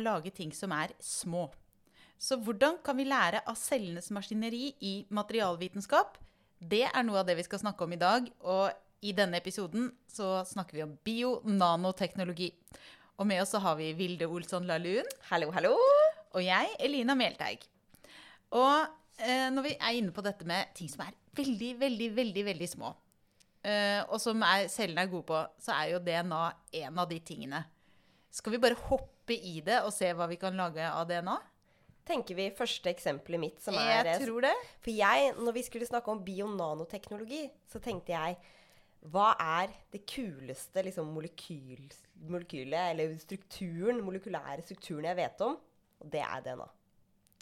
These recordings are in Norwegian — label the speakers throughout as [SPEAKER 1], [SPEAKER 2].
[SPEAKER 1] å lage ting som er små. Så hvordan kan vi lære av cellenes maskineri i materialvitenskap? Det er noe av det vi skal snakke om i dag. Og i denne episoden så snakker vi om bio-nanoteknologi. Og med oss så har vi Vilde Olsson Lahlun.
[SPEAKER 2] Hallo, hallo.
[SPEAKER 1] Og jeg, Elina Melteig. Og eh, når vi er inne på dette med ting som er veldig, veldig, veldig veldig små, eh, og som er, cellene er gode på, så er jo DNA en av de tingene. Skal vi bare hoppe i det og se hva vi kan lage av DNA?
[SPEAKER 2] Tenker vi første eksempelet mitt, som er Jeg
[SPEAKER 1] tror det.
[SPEAKER 2] For jeg, når vi skulle snakke om bio-nanoteknologi, så tenkte jeg hva er det kuleste liksom, molekyl, molekylet, eller strukturen, molekylære strukturen jeg vet om? Og det er DNA.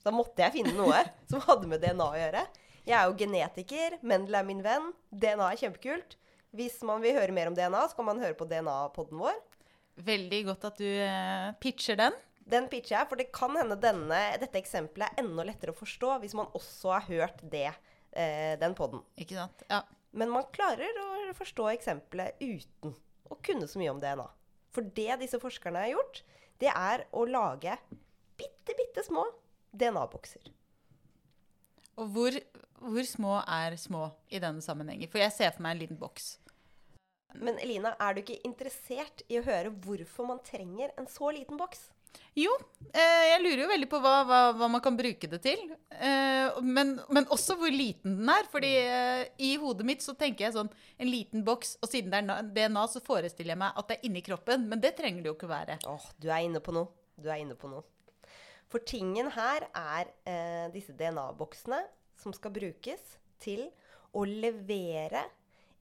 [SPEAKER 2] Da måtte jeg finne noe som hadde med DNA å gjøre. Jeg er jo genetiker. Mendel er min venn. DNA er kjempekult. Hvis man vil høre mer om DNA, så kan man høre på DNA-podden vår.
[SPEAKER 1] Veldig godt at du eh, pitcher den.
[SPEAKER 2] Den pitcher jeg, for det kan hende denne, dette eksempelet er enda lettere å forstå hvis man også har hørt det, eh, den podden.
[SPEAKER 1] Ikke sant? Ja.
[SPEAKER 2] Men man klarer å forstå eksempelet uten å kunne så mye om DNA. For det disse forskerne har gjort, det er å lage bitte, bitte små DNA-bokser.
[SPEAKER 1] Og hvor, hvor små er små i denne sammenhengen? For jeg ser for meg en liten boks.
[SPEAKER 2] Men Elina, er du ikke interessert i å høre hvorfor man trenger en så liten boks?
[SPEAKER 1] Jo, eh, jeg lurer jo veldig på hva, hva, hva man kan bruke det til. Eh, men, men, også hvor liten den er. fordi eh, i hodet mitt så tenker jeg sånn en liten boks, og siden det er DNA, så forestiller jeg meg at det er inni kroppen. Men det trenger det jo ikke være.
[SPEAKER 2] Åh, du er inne på noe. Du er inne på noe. For tingen her er eh, disse DNA-boksene som skal brukes til å levere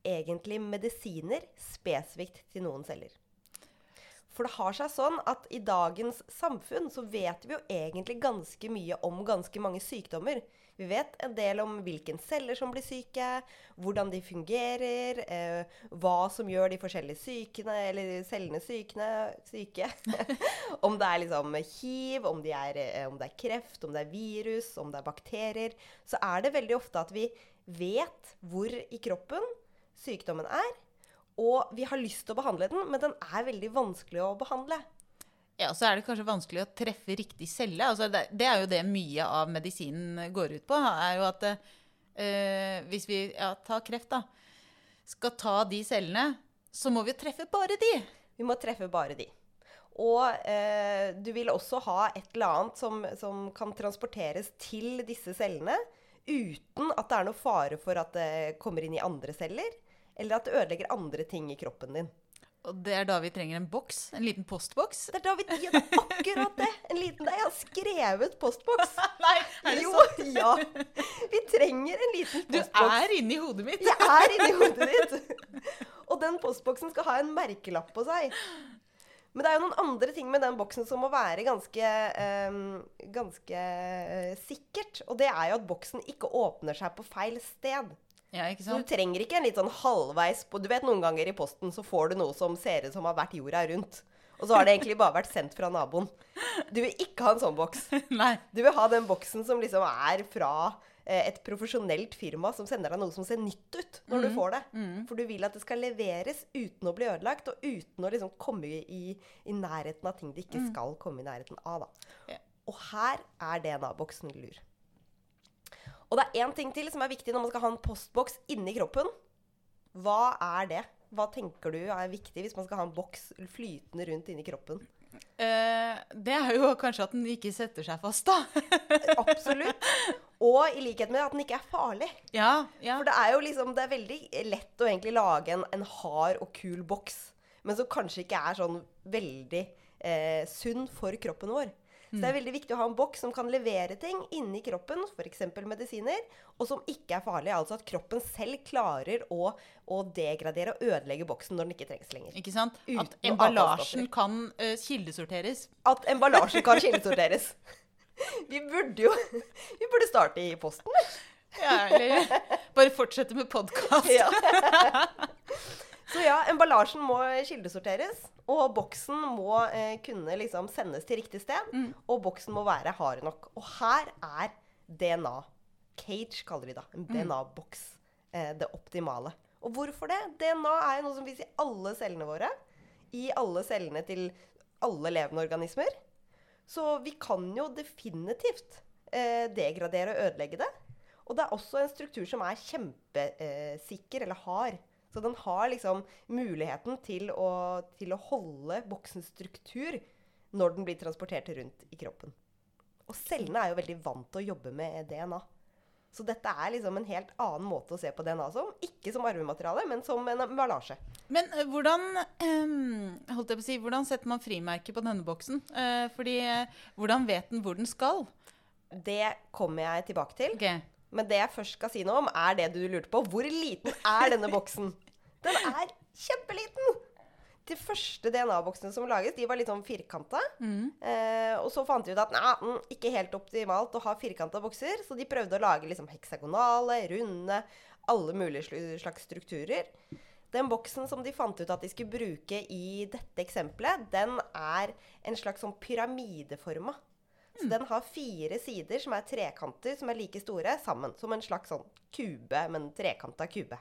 [SPEAKER 2] egentlig medisiner spesifikt til noen celler. For det har seg sånn at i dagens samfunn så vet vi jo egentlig ganske mye om ganske mange sykdommer. Vi vet en del om hvilke celler som blir syke, hvordan de fungerer, eh, hva som gjør de forskjellige sykene, eller cellene sykene, syke. om det er liksom hiv, om, de er, eh, om det er kreft, om det er virus, om det er bakterier. Så er det veldig ofte at vi vet hvor i kroppen sykdommen er. Og vi har lyst til å behandle den, men den er veldig vanskelig å behandle.
[SPEAKER 1] Ja, så er det kanskje vanskelig å treffe riktig celle. Altså det, det, er jo det mye av medisinen går ut på. er jo at eh, Hvis vi ja, tar kreft, da. Skal ta de cellene, så må vi treffe bare de.
[SPEAKER 2] Vi må treffe bare de. Og eh, du vil også ha et eller annet som, som kan transporteres til disse cellene uten at det er noe fare for at det kommer inn i andre celler eller at det ødelegger andre ting i kroppen din.
[SPEAKER 1] Og det er da vi trenger en boks? En liten postboks?
[SPEAKER 2] Det er da vi ja, det er akkurat det! En liten Jeg har skrevet postboks.
[SPEAKER 1] Nei, er det
[SPEAKER 2] jo,
[SPEAKER 1] sant?
[SPEAKER 2] ja. Vi trenger en liten postboks.
[SPEAKER 1] Du er inni hodet mitt.
[SPEAKER 2] Jeg er inni hodet ditt. Og den postboksen skal ha en merkelapp på seg. Men det er jo noen andre ting med den boksen som må være ganske, um, ganske uh, sikkert. Og det er jo at boksen ikke åpner seg på feil sted.
[SPEAKER 1] Ja, ikke
[SPEAKER 2] Så du trenger ikke en litt sånn halvveis på Du vet noen ganger i posten så får du noe som ser ut som har vært jorda rundt. Og så har det egentlig bare vært sendt fra naboen. Du vil ikke ha en sånn boks.
[SPEAKER 1] Nei.
[SPEAKER 2] Du vil ha den boksen som liksom er fra eh, et profesjonelt firma som sender deg noe som ser nytt ut når du får det. For du vil at det skal leveres uten å bli ødelagt, og uten å liksom komme i, i nærheten av ting det ikke skal komme i nærheten av. Da.
[SPEAKER 1] Ja.
[SPEAKER 2] Og her er DNA-boksen lur. Og det er én ting til som er viktig når man skal ha en postboks inni kroppen. Hva er det? Hva tenker du er viktig hvis man skal ha en boks flytende rundt inni kroppen?
[SPEAKER 1] Eh, det er jo kanskje at den ikke setter seg fast, da.
[SPEAKER 2] Absolutt. Og i likhet med at den ikke er farlig.
[SPEAKER 1] ja, ja.
[SPEAKER 2] For det er jo liksom, det er veldig lett å egentlig lage en, en hard og kul boks, men som kanskje ikke er sånn veldig eh, sunn for kroppen vår. Så det er veldig viktig å ha en boks som kan levere ting inni kroppen, f.eks. medisiner, og som ikke er farlig. Altså at kroppen selv klarer å, å degradere og ødelegge boksen når den ikke trengs lenger.
[SPEAKER 1] Ikke sant?
[SPEAKER 2] Uten
[SPEAKER 1] At emballasjen kan uh, kildesorteres.
[SPEAKER 2] At emballasjen kan kildesorteres. Vi burde jo Vi burde starte i posten.
[SPEAKER 1] Ja, eller bare fortsette med podkast.
[SPEAKER 2] Ja. Så ja, emballasjen må kildesorteres. Og boksen må eh, kunne liksom sendes til riktig sted. Og boksen må være hard nok. Og her er DNA. Cage kaller de det. En DNA-boks. Eh, det optimale. Og hvorfor det? DNA er jo noe som finnes i alle cellene våre. I alle cellene til alle levende organismer. Så vi kan jo definitivt eh, degradere og ødelegge det. Og det er også en struktur som er kjempesikker, eller hard. Så den har liksom muligheten til å, til å holde boksens struktur når den blir transportert rundt i kroppen. Og cellene er jo veldig vant til å jobbe med DNA. Så dette er liksom en helt annen måte å se på DNA som. Ikke som arvemateriale, men som en emballasje.
[SPEAKER 1] Men eh, hvordan, å si, hvordan setter man frimerke på denne boksen? Eh, fordi eh, hvordan vet den hvor den skal?
[SPEAKER 2] Det kommer jeg tilbake til.
[SPEAKER 1] Ok.
[SPEAKER 2] Men det jeg først skal si noe om, er det du lurte på. Hvor liten er denne boksen? Den er kjempeliten! De første DNA-boksene som lages, de var litt sånn firkanta. Eh, og så fant de ut at nei, mm, ikke helt optimalt å ha firkanta bokser, så de prøvde å lage liksom heksagonale, runde, alle mulige slags strukturer. Den boksen som de fant ut at de skulle bruke i dette eksempelet, den er en slags sånn pyramideforma. Så den har fire sider som er trekanter som er like store sammen. Som en slags sånn kube, men trekanta kube.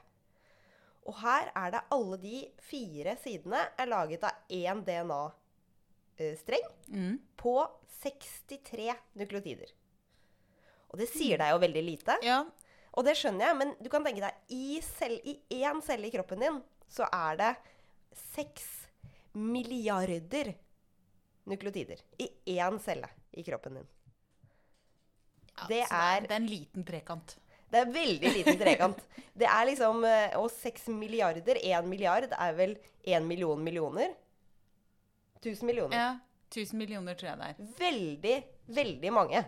[SPEAKER 2] Og her er det alle de fire sidene er laget av én DNA-streng
[SPEAKER 1] Mm.
[SPEAKER 2] på 63 nukleotider. Og det sier deg jo veldig lite.
[SPEAKER 1] Ja.
[SPEAKER 2] Og det skjønner jeg, men du kan tenke deg i, cell, i én celle i kroppen din så er det seks milliarder nukleotider i én celle i kroppen din.
[SPEAKER 1] Ja,
[SPEAKER 2] Det er-
[SPEAKER 1] det er en liten trekant.
[SPEAKER 2] Det er veldig liten trekant. Det er liksom eh, Og seks milliarder, én milliard, er vel én million millioner? Tusen millioner.
[SPEAKER 1] Ja. Tusen millioner, tror jeg det er.
[SPEAKER 2] Veldig, veldig mange.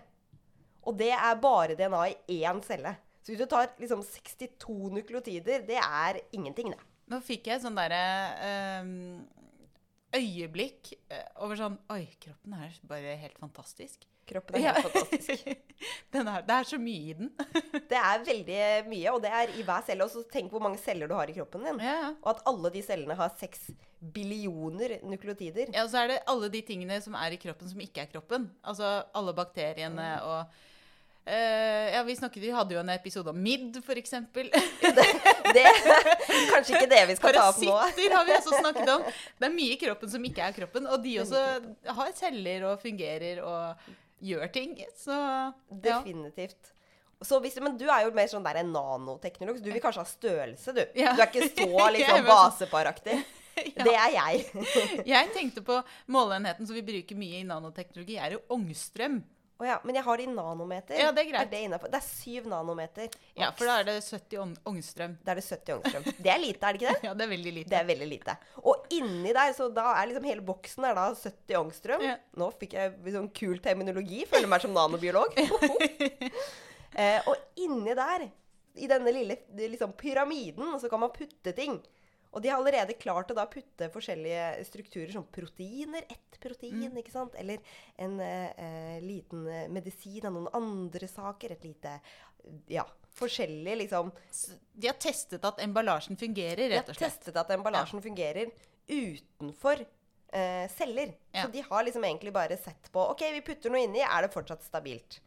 [SPEAKER 2] Og det er bare DNA i én celle. Så hvis du tar liksom 62 nukleotider, det er ingenting, det.
[SPEAKER 1] Nå fikk jeg sånn derre ehm, øyeblikk eh, over sånn Oi, kroppen er bare helt fantastisk.
[SPEAKER 2] Kroppen er helt
[SPEAKER 1] Ja.
[SPEAKER 2] fantastisk.
[SPEAKER 1] Den er, det er så mye i den.
[SPEAKER 2] Det er veldig mye, og det er i hver celle. Og så tenk hvor mange celler du har i kroppen din.
[SPEAKER 1] Ja.
[SPEAKER 2] Og at alle de cellene har seks billioner nukleotider.
[SPEAKER 1] Ja, og så er det alle de tingene som er i kroppen som ikke er kroppen. Altså alle bakteriene og eh, Ja, vi snakket, vi hadde jo en episode om midd, for eksempel.
[SPEAKER 2] Det Kanskje ikke det vi skal ta opp nå.
[SPEAKER 1] Parasitter har vi også snakket om. Det er mye i kroppen som ikke er kroppen. Og de også har celler og fungerer og gjør ting. Så ja.
[SPEAKER 2] Definitivt. Så hvis, men du er jo mer sånn der en nanoteknolog, så du vil kanskje ha størrelse, du.
[SPEAKER 1] Ja.
[SPEAKER 2] Du er ikke så liksom
[SPEAKER 1] sånn-
[SPEAKER 2] baseparaktig.
[SPEAKER 1] Ja.
[SPEAKER 2] Det er jeg.
[SPEAKER 1] Jeg tenkte på måleenheten som vi bruker mye i nanoteknologi, er jo ångstrøm.
[SPEAKER 2] Å ja, men jeg har det i nanometer.
[SPEAKER 1] Ja, det er greit.
[SPEAKER 2] det, innenfor? det er syv nanometer.
[SPEAKER 1] Ja, for da er det 70 ång- ångstrøm.
[SPEAKER 2] Da er det 70 ångstrøm. Det er lite, er det ikke det?
[SPEAKER 1] Ja, det er veldig lite.
[SPEAKER 2] Det er veldig lite. Og inni der, så da er liksom hele boksen er da 70 ångstrøm.
[SPEAKER 1] Ja.
[SPEAKER 2] Nå fikk jeg sånn kul terminologi. Føler meg som nanobiolog. eh, og inni der, i denne lille liksom, pyramiden, så kan man putte ting. Og de har allerede klart å da putte forskjellige strukturer, som proteiner, ett protein, ikke sant? Eller en eh, eh, liten eh, medisin av noen andre saker. Et lite Ja, forskjellig liksom
[SPEAKER 1] De har testet at emballasjen fungerer, rett og slett.
[SPEAKER 2] De har testet at emballasjen fungerer utenfor eh, celler.
[SPEAKER 1] Ja.
[SPEAKER 2] Så de har liksom egentlig bare sett på OK, vi putter noe inni, er det fortsatt stabilt?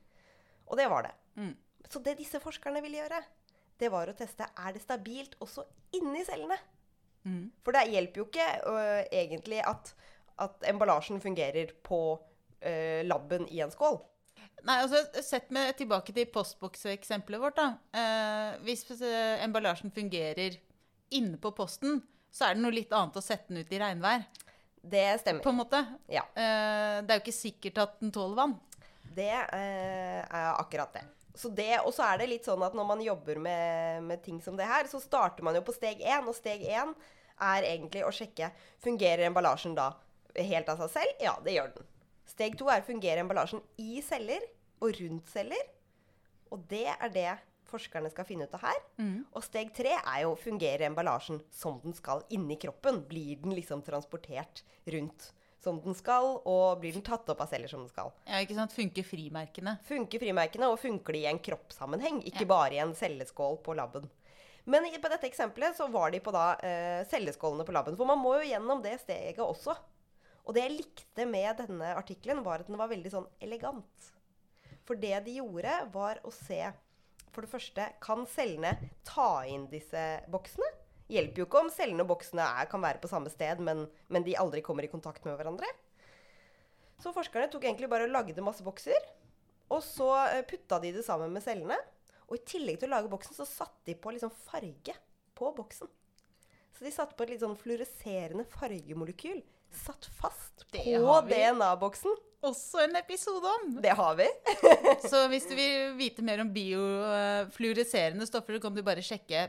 [SPEAKER 2] Og det var det.
[SPEAKER 1] Mm.
[SPEAKER 2] Så det disse forskerne ville gjøre, det var å teste er det stabilt også inni cellene.
[SPEAKER 1] Mm.
[SPEAKER 2] For det hjelper jo ikke uh, egentlig at, at emballasjen fungerer på uh, labben i en skål.
[SPEAKER 1] Nei, altså, Sett meg tilbake til postbokseksempelet vårt. da. Uh, hvis eh, emballasjen fungerer inne på posten, så er det noe litt annet å sette den ut i regnvær.
[SPEAKER 2] Det stemmer.
[SPEAKER 1] på en måte.
[SPEAKER 2] Ja.
[SPEAKER 1] Eh, det er jo ikke sikkert at den tåler vann.
[SPEAKER 2] Det er akkurat det. Så det, Og så er det litt sånn at når man jobber med, med ting som det her, så starter man jo på steg én. Og steg én er egentlig å sjekke fungerer emballasjen da helt av seg selv. Ja, det gjør den. Steg to er fungerer emballasjen i celler og rundt celler. Og det er det forskerne skal finne ut av her. Og steg tre er jo fungerer emballasjen som den skal inni kroppen. Blir den liksom transportert rundt som den skal, og blir den tatt opp av celler som den skal.
[SPEAKER 1] Ja, ikke sant? Funker frimerkene.
[SPEAKER 2] Funker frimerkene, og funker de i en kroppssammenheng, ikke
[SPEAKER 1] Ja.
[SPEAKER 2] bare i en celleskål på laben. Men på dette eksempelet så var de på da eh, celleskålene på laben. For man må jo gjennom det steget også. Og det jeg likte med denne artikkelen, var at den var veldig sånn elegant. For det de gjorde, var å se For det første, kan cellene ta inn disse boksene? Hjelper jo ikke om cellene og boksene er, kan være på samme sted, men, men de aldri kommer i kontakt med hverandre. Så forskerne tok egentlig bare og lagde masse bokser. Og så eh, putta de det sammen med cellene. Og i tillegg til å lage boksen, så satte de på liksom farge på boksen. Så de satte på et litt sånn fluoreserende fargemolekyl. Satt fast
[SPEAKER 1] Det
[SPEAKER 2] på. DNA-boksen.
[SPEAKER 1] Også en episode om.
[SPEAKER 2] Det har vi.
[SPEAKER 1] Så hvis du vil vite mer om biofluoreserende stoffer, så kan du bare sjekke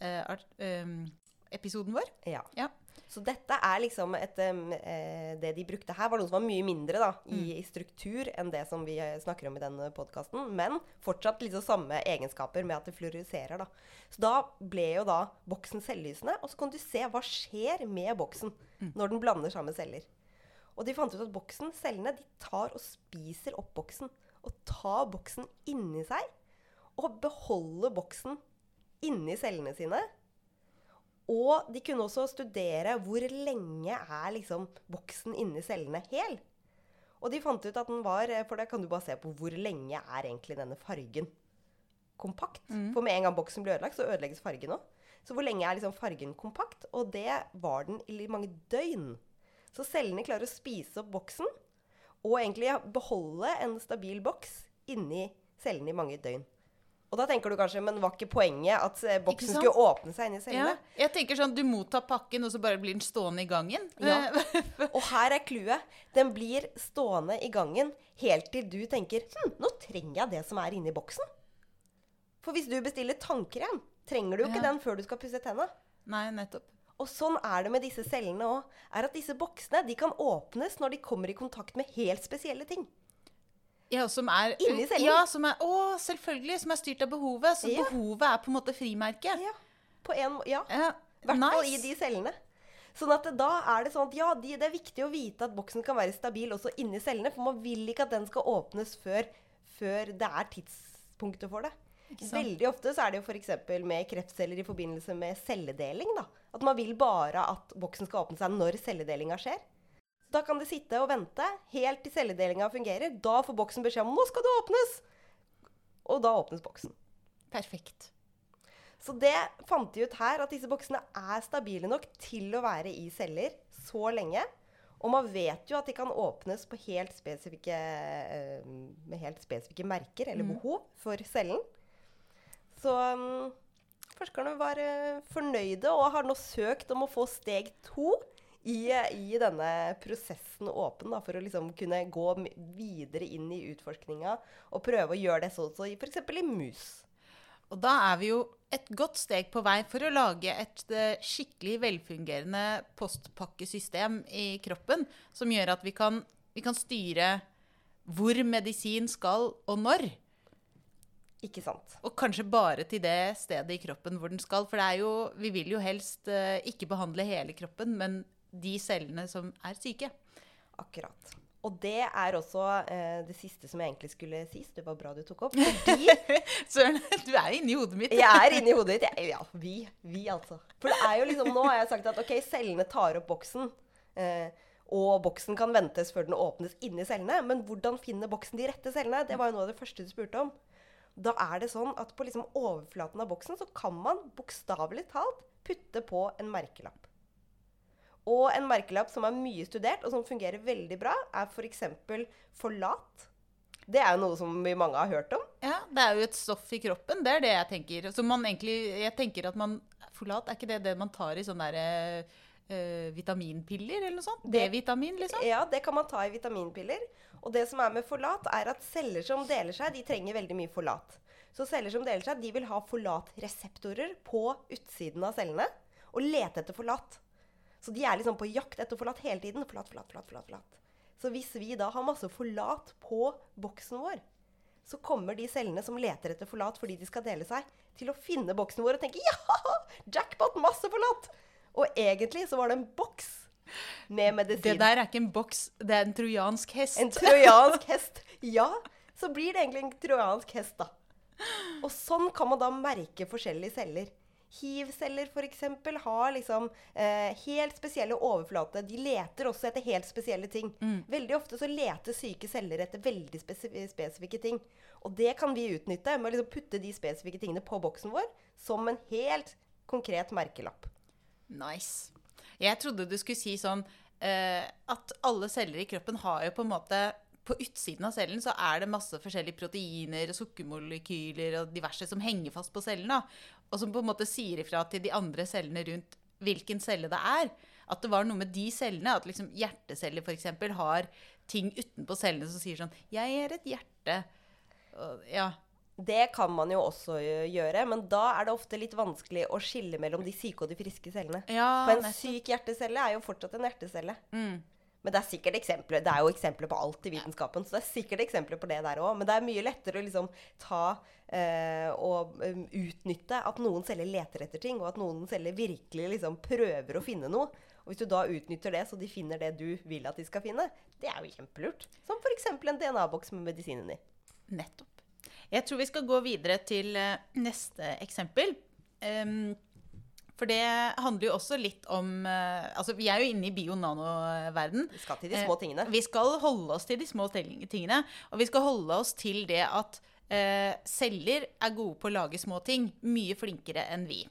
[SPEAKER 1] bioluminescens-episoden vår.
[SPEAKER 2] Ja.
[SPEAKER 1] Ja.
[SPEAKER 2] Så dette er liksom et, um, eh, Det de brukte her, var noe som var mye mindre da, i, i struktur enn det som vi eh, snakker om i denne podkasten. Men fortsatt liksom samme egenskaper med at det fluoriserer. da. Så da ble jo da boksen selvlysende. Og så kan du se hva skjer med boksen når den blander sammen celler. Og de fant ut at boksen, cellene, de tar og spiser opp boksen. Og tar boksen inni seg. Og beholder boksen inni cellene sine. Og de kunne også studere hvor lenge er liksom boksen inni cellene hel. Og de fant ut at den var For da kan du bare se på hvor lenge er egentlig denne fargen kompakt. For med en gang boksen blir ødelagt, så ødelegges fargen òg. Så hvor lenge er liksom fargen kompakt? Og det var den i mange døgn. Så cellene klarer å spise opp boksen og egentlig beholde en stabil boks inni cellene i mange døgn. Og da tenker du kanskje, men var ikke poenget at eh, boksen skulle åpne seg inni cellene?
[SPEAKER 1] Ja. Jeg tenker sånn, Du mottar pakken, og så bare blir den stående i gangen.
[SPEAKER 2] Ja. Og her er clouet. Den blir stående i gangen helt til du tenker hm, nå trenger jeg det som er inni boksen. For hvis du bestiller tannkrem, trenger du jo ikke
[SPEAKER 1] Ja.
[SPEAKER 2] den før du skal pusse tenna.
[SPEAKER 1] Nei, nettopp.
[SPEAKER 2] Og sånn er det med disse cellene òg. Disse boksene de kan åpnes når de kommer i kontakt med helt spesielle ting.
[SPEAKER 1] Ja, som er
[SPEAKER 2] Inni cellen.
[SPEAKER 1] Ja, som er, å, selvfølgelig. Som er styrt av behovet. Så
[SPEAKER 2] Ja.
[SPEAKER 1] behovet er på en måte frimerket.
[SPEAKER 2] Ja, på en, ja.
[SPEAKER 1] Ja,
[SPEAKER 2] I hvert fall i de cellene. Sånn at da er det sånn at ja, de, det er viktig å vite at boksen kan være stabil også inni cellene. For man vil ikke at den skal åpnes før, før det er tidspunktet for det. Veldig ofte så er det jo f.eks. med kreftceller i forbindelse med celledeling. da. At man vil bare at boksen skal åpne seg når celledelinga skjer. Da kan de sitte og vente helt til celledelinga fungerer. Da får boksen beskjed om 'nå skal det åpnes'. Og da åpnes boksen.
[SPEAKER 1] Perfekt.
[SPEAKER 2] Så det fant de ut her, at disse boksene er stabile nok til å være i celler så lenge. Og man vet jo at de kan åpnes på helt spesifikke, eh, med helt spesifikke merker eller behov for cellen. Så mm, forskerne var eh, fornøyde og har nå søkt om å få steg to i, i denne prosessen åpen, da, for å liksom kunne gå videre inn i utforskninga og prøve å gjøre det sånn som i f.eks. i mus.
[SPEAKER 1] Og da er vi jo et godt steg på vei for å lage et eh, skikkelig velfungerende postpakkesystem i kroppen, som gjør at vi kan, vi kan styre hvor medisin skal, og når.
[SPEAKER 2] Ikke sant?
[SPEAKER 1] Og kanskje bare til det stedet i kroppen hvor den skal. For det er jo, vi vil jo helst eh, ikke behandle hele kroppen, men de cellene som er syke.
[SPEAKER 2] Akkurat. Og det er også eh, det siste som jeg egentlig skulle si. så Det var bra du tok opp. Fordi
[SPEAKER 1] Søren, du er inni hodet mitt.
[SPEAKER 2] jeg er inni hodet ditt. Jeg, ja, vi. Vi, altså. For det er jo liksom Nå har jeg sagt at ok, cellene tar opp boksen. Eh, og boksen kan ventes før den åpnes inni cellene. Men hvordan finner boksen de rette cellene? Det var jo noe av det første du spurte om. Da er det sånn at på liksom overflaten av boksen så kan man bokstavelig talt putte på en merkelapp. Og en merkelapp som er mye studert, og som fungerer veldig bra, er f.eks. For forlat. Det er jo noe som vi mange har hørt om.
[SPEAKER 1] Ja, det er jo et stoff i kroppen. Det er det jeg tenker. Så man egentlig, jeg tenker at man Folat, er ikke det det man tar i sånne derre øh, vitaminpiller eller noe sånt? D-vitamin, liksom?
[SPEAKER 2] Ja, det kan man ta i vitaminpiller. Og det som er med forlat, er at celler som deler seg, de trenger veldig mye forlat. Så celler som deler seg, de vil ha forlatreseptorer på utsiden av cellene og lete etter forlat. Så de er liksom på jakt etter forlatt hele tiden. Forlat, forlat, forlat, forlat, forlat. Så hvis vi da har masse forlat på boksen vår, så kommer de cellene som leter etter forlat fordi de skal dele seg, til å finne boksen vår og tenke ja, jackpot, masse forlat! Og egentlig så var det en boks med medisin.
[SPEAKER 1] Det der er ikke en boks, det er en trojansk hest.
[SPEAKER 2] En trojansk hest. Ja, så blir det egentlig en trojansk hest, da. Og sånn kan man da merke forskjellige celler. Hiv-celler f.eks. har liksom eh, helt spesielle overflater. De leter også etter helt spesielle ting. Veldig ofte så leter syke celler etter veldig spesif spesifikke ting. Og det kan vi utnytte med å liksom putte de spesifikke tingene på boksen vår som en helt konkret merkelapp.
[SPEAKER 1] Nice. Jeg trodde du skulle si sånn eh, at alle celler i kroppen har jo på en måte På utsiden av cellen så er det masse forskjellige proteiner og sukkermolekyler og diverse som henger fast på cellen, da, og som på en måte sier ifra til de andre cellene rundt hvilken celle det er. At det var noe med de cellene. At liksom hjerteceller f.eks. har ting utenpå cellene som sier sånn 'Jeg er et hjerte'. Og, ja.
[SPEAKER 2] Det kan man jo også gjøre, men da er det ofte litt vanskelig å skille mellom de syke og de friske cellene.
[SPEAKER 1] ja
[SPEAKER 2] For en
[SPEAKER 1] nesten.
[SPEAKER 2] syk hjertecelle er jo fortsatt en hjertecelle.
[SPEAKER 1] Mm.
[SPEAKER 2] Men det er sikkert eksempler, det er jo eksempler på alt i vitenskapen, så det er sikkert eksempler på det der òg. Men det er mye lettere å liksom ta eh, og um, utnytte at noen selger leter etter ting, og at noen selger virkelig liksom prøver å finne noe. Og hvis du da utnytter det, så de finner det du vil at de skal finne, det er jo kjempelurt. Som f.eks. en DNA-boks med medisinen i.
[SPEAKER 1] Nettopp. Jeg tror vi skal gå videre til eh, neste eksempel. Um, for det handler jo også litt om eh, Altså, vi er jo inne i bio-nano-verden.
[SPEAKER 2] Vi skal til de små tingene.
[SPEAKER 1] Vi skal holde oss til de små tingene. Og vi skal holde oss til det at eh, celler er gode på å lage små ting. Mye flinkere enn vi.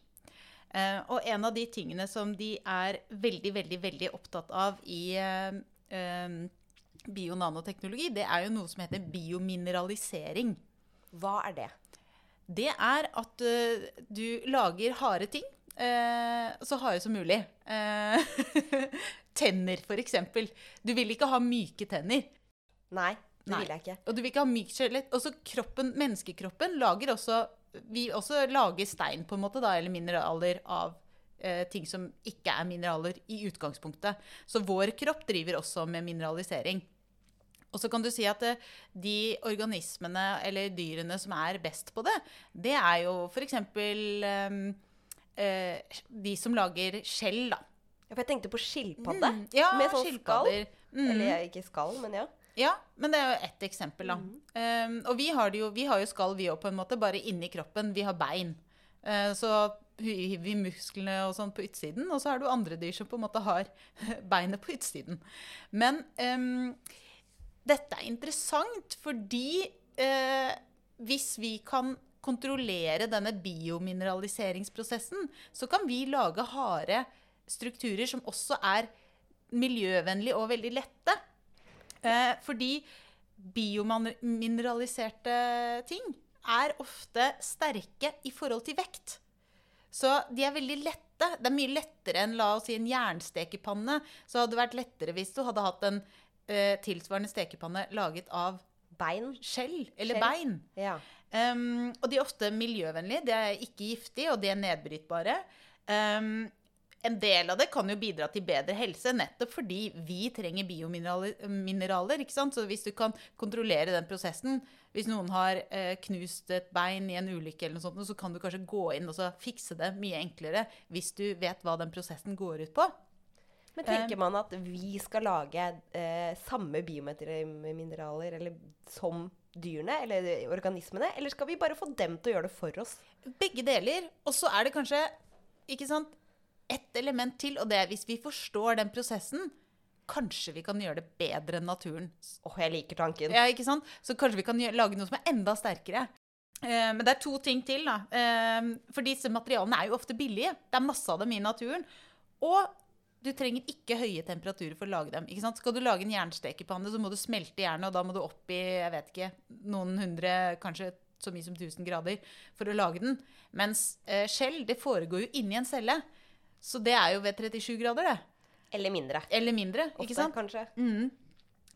[SPEAKER 1] Eh, og en av de tingene som de er veldig, veldig, veldig opptatt av i eh, eh, bio-nanoteknologi, det er jo noe som heter biomineralisering.
[SPEAKER 2] Hva er det?
[SPEAKER 1] Det er at uh, du lager harde ting. uh, så harde som mulig. Uh, tenner, eksempel. Du vil ikke ha myke tenner.
[SPEAKER 2] Nei, det
[SPEAKER 1] Nei.
[SPEAKER 2] vil jeg ikke.
[SPEAKER 1] Og du vil ikke ha mykt skjelett. Også kroppen, menneskekroppen lager også Vi også lager stein, på en måte, da, eller mineraler av eh, ting som ikke er mineraler i utgangspunktet. Så vår kropp driver også med mineralisering. Og så kan du si at eh, de organismene eller dyrene som er best på det, det er jo f.eks. Um, eh, de som lager skjell, da.
[SPEAKER 2] Ja, For jeg tenkte på skilpadde.
[SPEAKER 1] Mm, ja,
[SPEAKER 2] med sånn skall.
[SPEAKER 1] Mm.
[SPEAKER 2] Eller ikke skall, men ja.
[SPEAKER 1] Ja, men det er jo ett eksempel, da. Um, og vi har, det jo, vi har jo skall, vi òg, på en måte, bare inni kroppen. Vi har bein. Uh, så hiver vi musklene og sånn på utsiden, og så har du andre dyr som på en måte har beinet på utsiden. Men um, dette er interessant fordi uh, hvis vi kan kontrollere denne biomineraliseringsprosessen, så kan vi lage harde strukturer som også er miljøvennlige og veldig lette. Eh, fordi biomineraliserte ting er ofte sterke i forhold til vekt. Så de er veldig lette. Det er mye lettere enn la oss si en jernstekepanne. Så hadde det vært lettere hvis du hadde hatt en eh, tilsvarende stekepanne laget av
[SPEAKER 2] Bein.
[SPEAKER 1] skjell eller
[SPEAKER 2] Skjell.
[SPEAKER 1] bein.
[SPEAKER 2] Ja.
[SPEAKER 1] Um, og de er ofte miljøvennlige. De er ikke giftige, og de er nedbrytbare. Um, en del av det kan jo bidra til bedre helse, nettopp fordi vi trenger biomineraler. ikke sant? Så hvis du kan kontrollere den prosessen Hvis noen har eh, knust et bein i en ulykke, eller noe sånt, så kan du kanskje gå inn og så fikse det mye enklere hvis du vet hva den prosessen går ut på.
[SPEAKER 2] Men tenker man at vi skal lage eh, samme biomineraler eller, som dyrene eller organismene, eller skal vi bare få dem til å gjøre det for oss?
[SPEAKER 1] Begge deler. Og så er det kanskje ikke sant, ett element til, og det er hvis vi forstår den prosessen, kanskje vi kan gjøre det bedre enn naturen.
[SPEAKER 2] Åh, jeg liker tanken.
[SPEAKER 1] Ja, ikke sant? Så kanskje vi kan lage noe som er enda sterkere. Eh, men det er to ting til. da. Eh, for disse materialene er jo ofte billige. Det er masse av dem i naturen. Og du trenger ikke høye temperaturer for å lage dem. ikke sant? Skal du lage en jernstekepanne, så må du smelte jernet, og da må du opp i jeg vet ikke, noen hundre, kanskje så mye som 1000 grader for å lage den. Mens eh, skjell det foregår jo inni en celle. Så det er jo ved 37 grader, det.
[SPEAKER 2] Eller mindre.
[SPEAKER 1] Eller mindre.
[SPEAKER 2] Ofte,
[SPEAKER 1] ikke sant?
[SPEAKER 2] kanskje.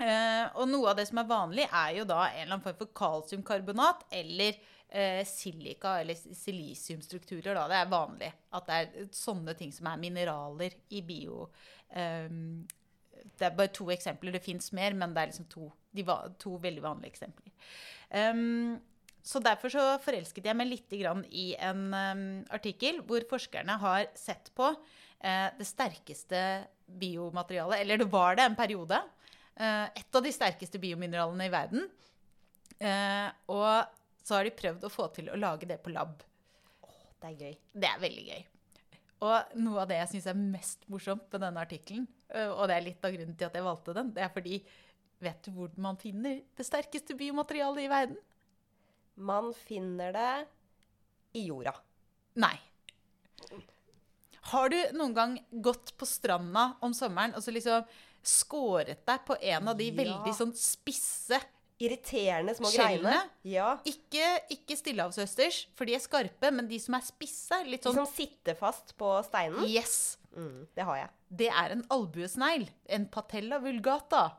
[SPEAKER 1] Eh, og noe av det som er vanlig, er jo da en eller annen form for kalsiumkarbonat eller eh, silika eller silisiumstrukturer. Da. Det er vanlig at det er sånne ting som er mineraler i bio. Eh, det er bare to eksempler. Det fins mer, men det er liksom to, de, to veldig vanlige eksempler. Ehm, så derfor så forelsket jeg meg litt grann i en um, artikkel hvor forskerne har sett på uh, det sterkeste biomaterialet, eller det var det en periode. Uh, et av de sterkeste biomineralene i verden. Uh, og så har de prøvd å få til å lage det på lab.
[SPEAKER 2] Det er gøy.
[SPEAKER 1] Det er veldig gøy. Og noe av det jeg syns er mest morsomt med denne artikkelen, og det er litt av grunnen til at jeg valgte den, det er fordi Vet du hvor man finner det sterkeste biomaterialet i verden?
[SPEAKER 2] Man finner det i jorda.
[SPEAKER 1] Nei. Har du noen gang gått på stranda om sommeren og så liksom skåret deg på en av de
[SPEAKER 2] Ja.
[SPEAKER 1] veldig sånn spisse
[SPEAKER 2] Irriterende små greiene. Ja.
[SPEAKER 1] Ikke, ikke stillehavsøsters, for de er skarpe, men de som er spisse, litt
[SPEAKER 2] De
[SPEAKER 1] sånn
[SPEAKER 2] som sitter fast på steinen.
[SPEAKER 1] Yes!
[SPEAKER 2] Mm, det har jeg.
[SPEAKER 1] Det er en albuesnegl. En patella vulgata.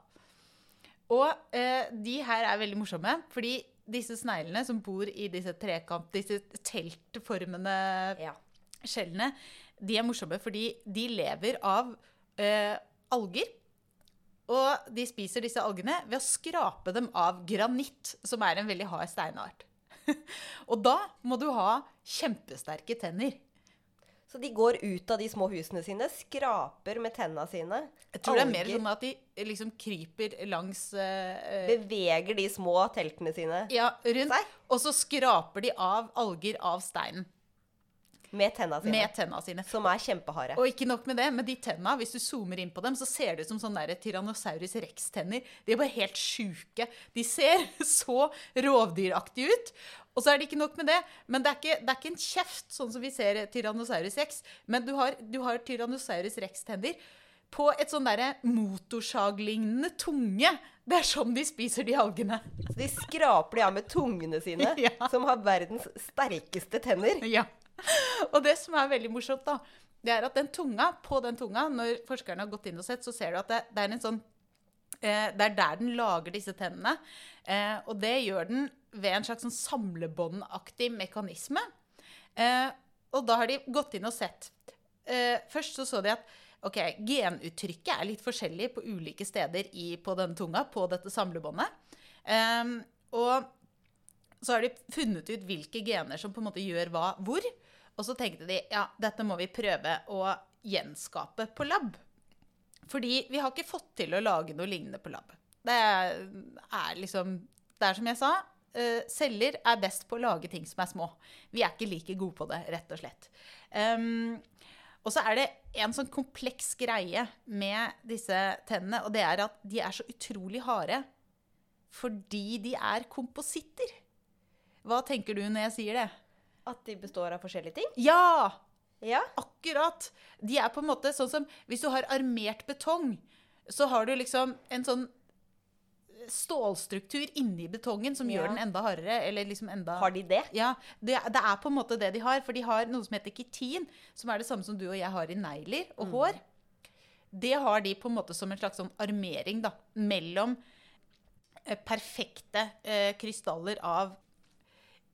[SPEAKER 1] Og eh, de her er veldig morsomme, fordi disse sneglene som bor i disse trekant, disse teltformende
[SPEAKER 2] Ja.
[SPEAKER 1] skjellene, de er morsomme fordi de lever av eh, alger. Og de spiser disse algene ved å skrape dem av granitt, som er en veldig hard steinart. og da må du ha kjempesterke tenner.
[SPEAKER 2] Så de går ut av de små husene sine, skraper med tenna sine.
[SPEAKER 1] Jeg tror det er mer sånn at de liksom kryper langs eh, eh,
[SPEAKER 2] Beveger de små teltene sine
[SPEAKER 1] Ja, rundt.
[SPEAKER 2] Seg?
[SPEAKER 1] Og så skraper de av alger av steinen
[SPEAKER 2] med tenna sine.
[SPEAKER 1] med tenna sine.
[SPEAKER 2] Som er kjempeharde.
[SPEAKER 1] Og ikke nok med det, men de tenna, hvis du zoomer inn på dem, så ser det ut som sånne der Tyrannosaurus rex-tenner. De er bare helt sjuke. De ser så rovdyraktige ut. Og så er det ikke nok med det, men det er ikke, det er ikke en kjeft, sånn som vi ser Tyrannosaurus rex. Men du har, du har Tyrannosaurus rex-tenner på et sånn derre motorsaglignende tunge. Det er sånn de spiser de algene.
[SPEAKER 2] Så de skraper de av med tungene sine,
[SPEAKER 1] Ja.
[SPEAKER 2] som har verdens sterkeste tenner.
[SPEAKER 1] Ja. Og det som er veldig morsomt, da, det er at den tunga, på den tunga, når forskerne har gått inn og sett, så ser du at det, det er en sånn eh, Det er der den lager disse tennene. Eh, og det gjør den ved en slags sånn samlebåndaktig mekanisme. Eh, og da har de gått inn og sett. Eh, først så så de at ok, genuttrykket er litt forskjellig på ulike steder i, på denne tunga, på dette samlebåndet. Eh, og så har de funnet ut hvilke gener som på en måte gjør hva hvor. Og så tenkte de ja, dette må vi prøve å gjenskape på lab. Fordi vi har ikke fått til å lage noe lignende på lab. Det er liksom Det er som jeg sa, eh, celler er best på å lage ting som er små. Vi er ikke like gode på det, rett og slett. Um, og så er det en sånn kompleks greie med disse tennene, og det er at de er så utrolig harde fordi de er kompositter. Hva tenker du når jeg sier det?
[SPEAKER 2] At de består av forskjellige ting.
[SPEAKER 1] Ja!
[SPEAKER 2] Ja.
[SPEAKER 1] Akkurat! De er på en måte sånn som Hvis du har armert betong, så har du liksom en sånn stålstruktur inni betongen som
[SPEAKER 2] Ja.
[SPEAKER 1] gjør den enda hardere. Eller liksom enda
[SPEAKER 2] Har de det?
[SPEAKER 1] Ja, det, det er på en måte det de har. For de har noe som heter kitin, som er det samme som du og jeg har i negler og hår. Det har de på en måte som en slags sånn armering da, mellom eh, perfekte eh, krystaller av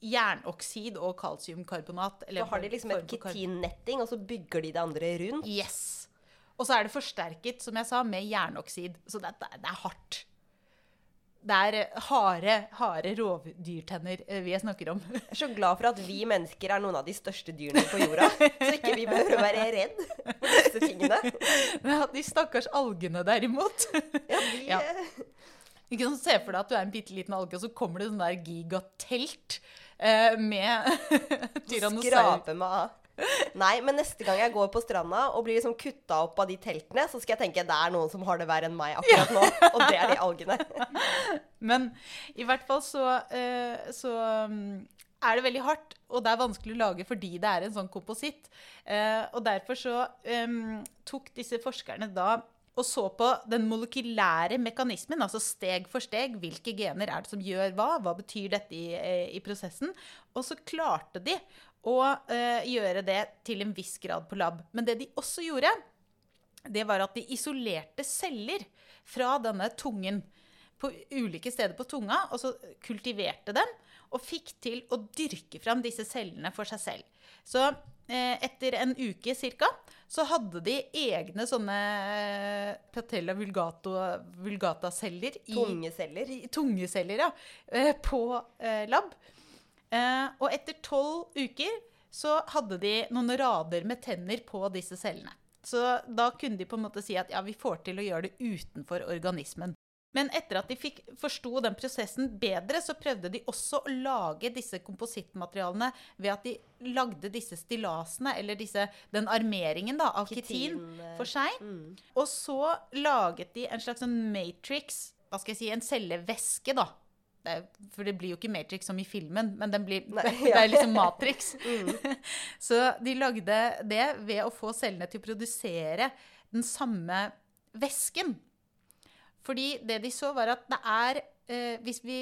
[SPEAKER 1] jernoksid og kalsiumkarbonat. eller
[SPEAKER 2] Så har de liksom et kitinnetting, og så bygger de det andre rundt.
[SPEAKER 1] Yes. Og så er det forsterket, som jeg sa, med jernoksid. Så det, det, det er hardt. Det er eh, harde, harde rovdyrtenner eh, vi snakker om.
[SPEAKER 2] Jeg er så glad for at vi mennesker er noen av de største dyrene på jorda. Så ikke vi behøver å være redd for disse tingene.
[SPEAKER 1] Ja, De stakkars algene, derimot.
[SPEAKER 2] Ja, vi,
[SPEAKER 1] Ja. Ikke sånn, Se for deg at du er en bitte liten alge, og så kommer det sånn der gigatelt eh, med tyrannosaur.
[SPEAKER 2] Skrape meg av. Nei, men neste gang jeg går på stranda og blir liksom kutta opp av de teltene, så skal jeg tenke det er noen som har det verre enn meg akkurat nå. Og det er de algene.
[SPEAKER 1] Men i hvert fall så, eh, så mm, er det veldig hardt, og det er vanskelig å lage fordi det er en sånn kompositt. Eh, og derfor så um, tok disse forskerne da og så på den molekylære mekanismen, altså steg for steg. Hvilke gener er det som gjør hva? Hva betyr dette i, eh, i prosessen? Og så klarte de å eh, gjøre det til en viss grad på lab. Men det de også gjorde, det var at de isolerte celler fra denne tungen på ulike steder på tunga, og så kultiverte dem, og fikk til å dyrke fram disse cellene for seg selv. Så eh, etter en uke cirka, så hadde de egne sånne eh, patella vulgata-celler tunge
[SPEAKER 2] Tungeceller.
[SPEAKER 1] i- tungeceller, ja, på lab. Eh, og etter tolv uker så hadde de noen rader med tenner på disse cellene. Så da kunne de på en måte si at ja, vi får til å gjøre det utenfor organismen. Men etter at de fikk forsto den prosessen bedre, så prøvde de også å lage disse komposittmaterialene ved at de lagde disse stillasene, eller disse, den armeringen da, av kitin,
[SPEAKER 2] Kitin, eh,
[SPEAKER 1] for seg. Og så laget de en slags sånn matrix, hva skal jeg si, en cellevæske, da. Det er, For det blir jo ikke Matrix som i filmen, men den blir,
[SPEAKER 2] Nei,
[SPEAKER 1] det, det er liksom Matrix.
[SPEAKER 2] Mm.
[SPEAKER 1] Så de lagde det ved å få cellene til å produsere den samme væsken. Fordi det de så, var at det er eh, Hvis vi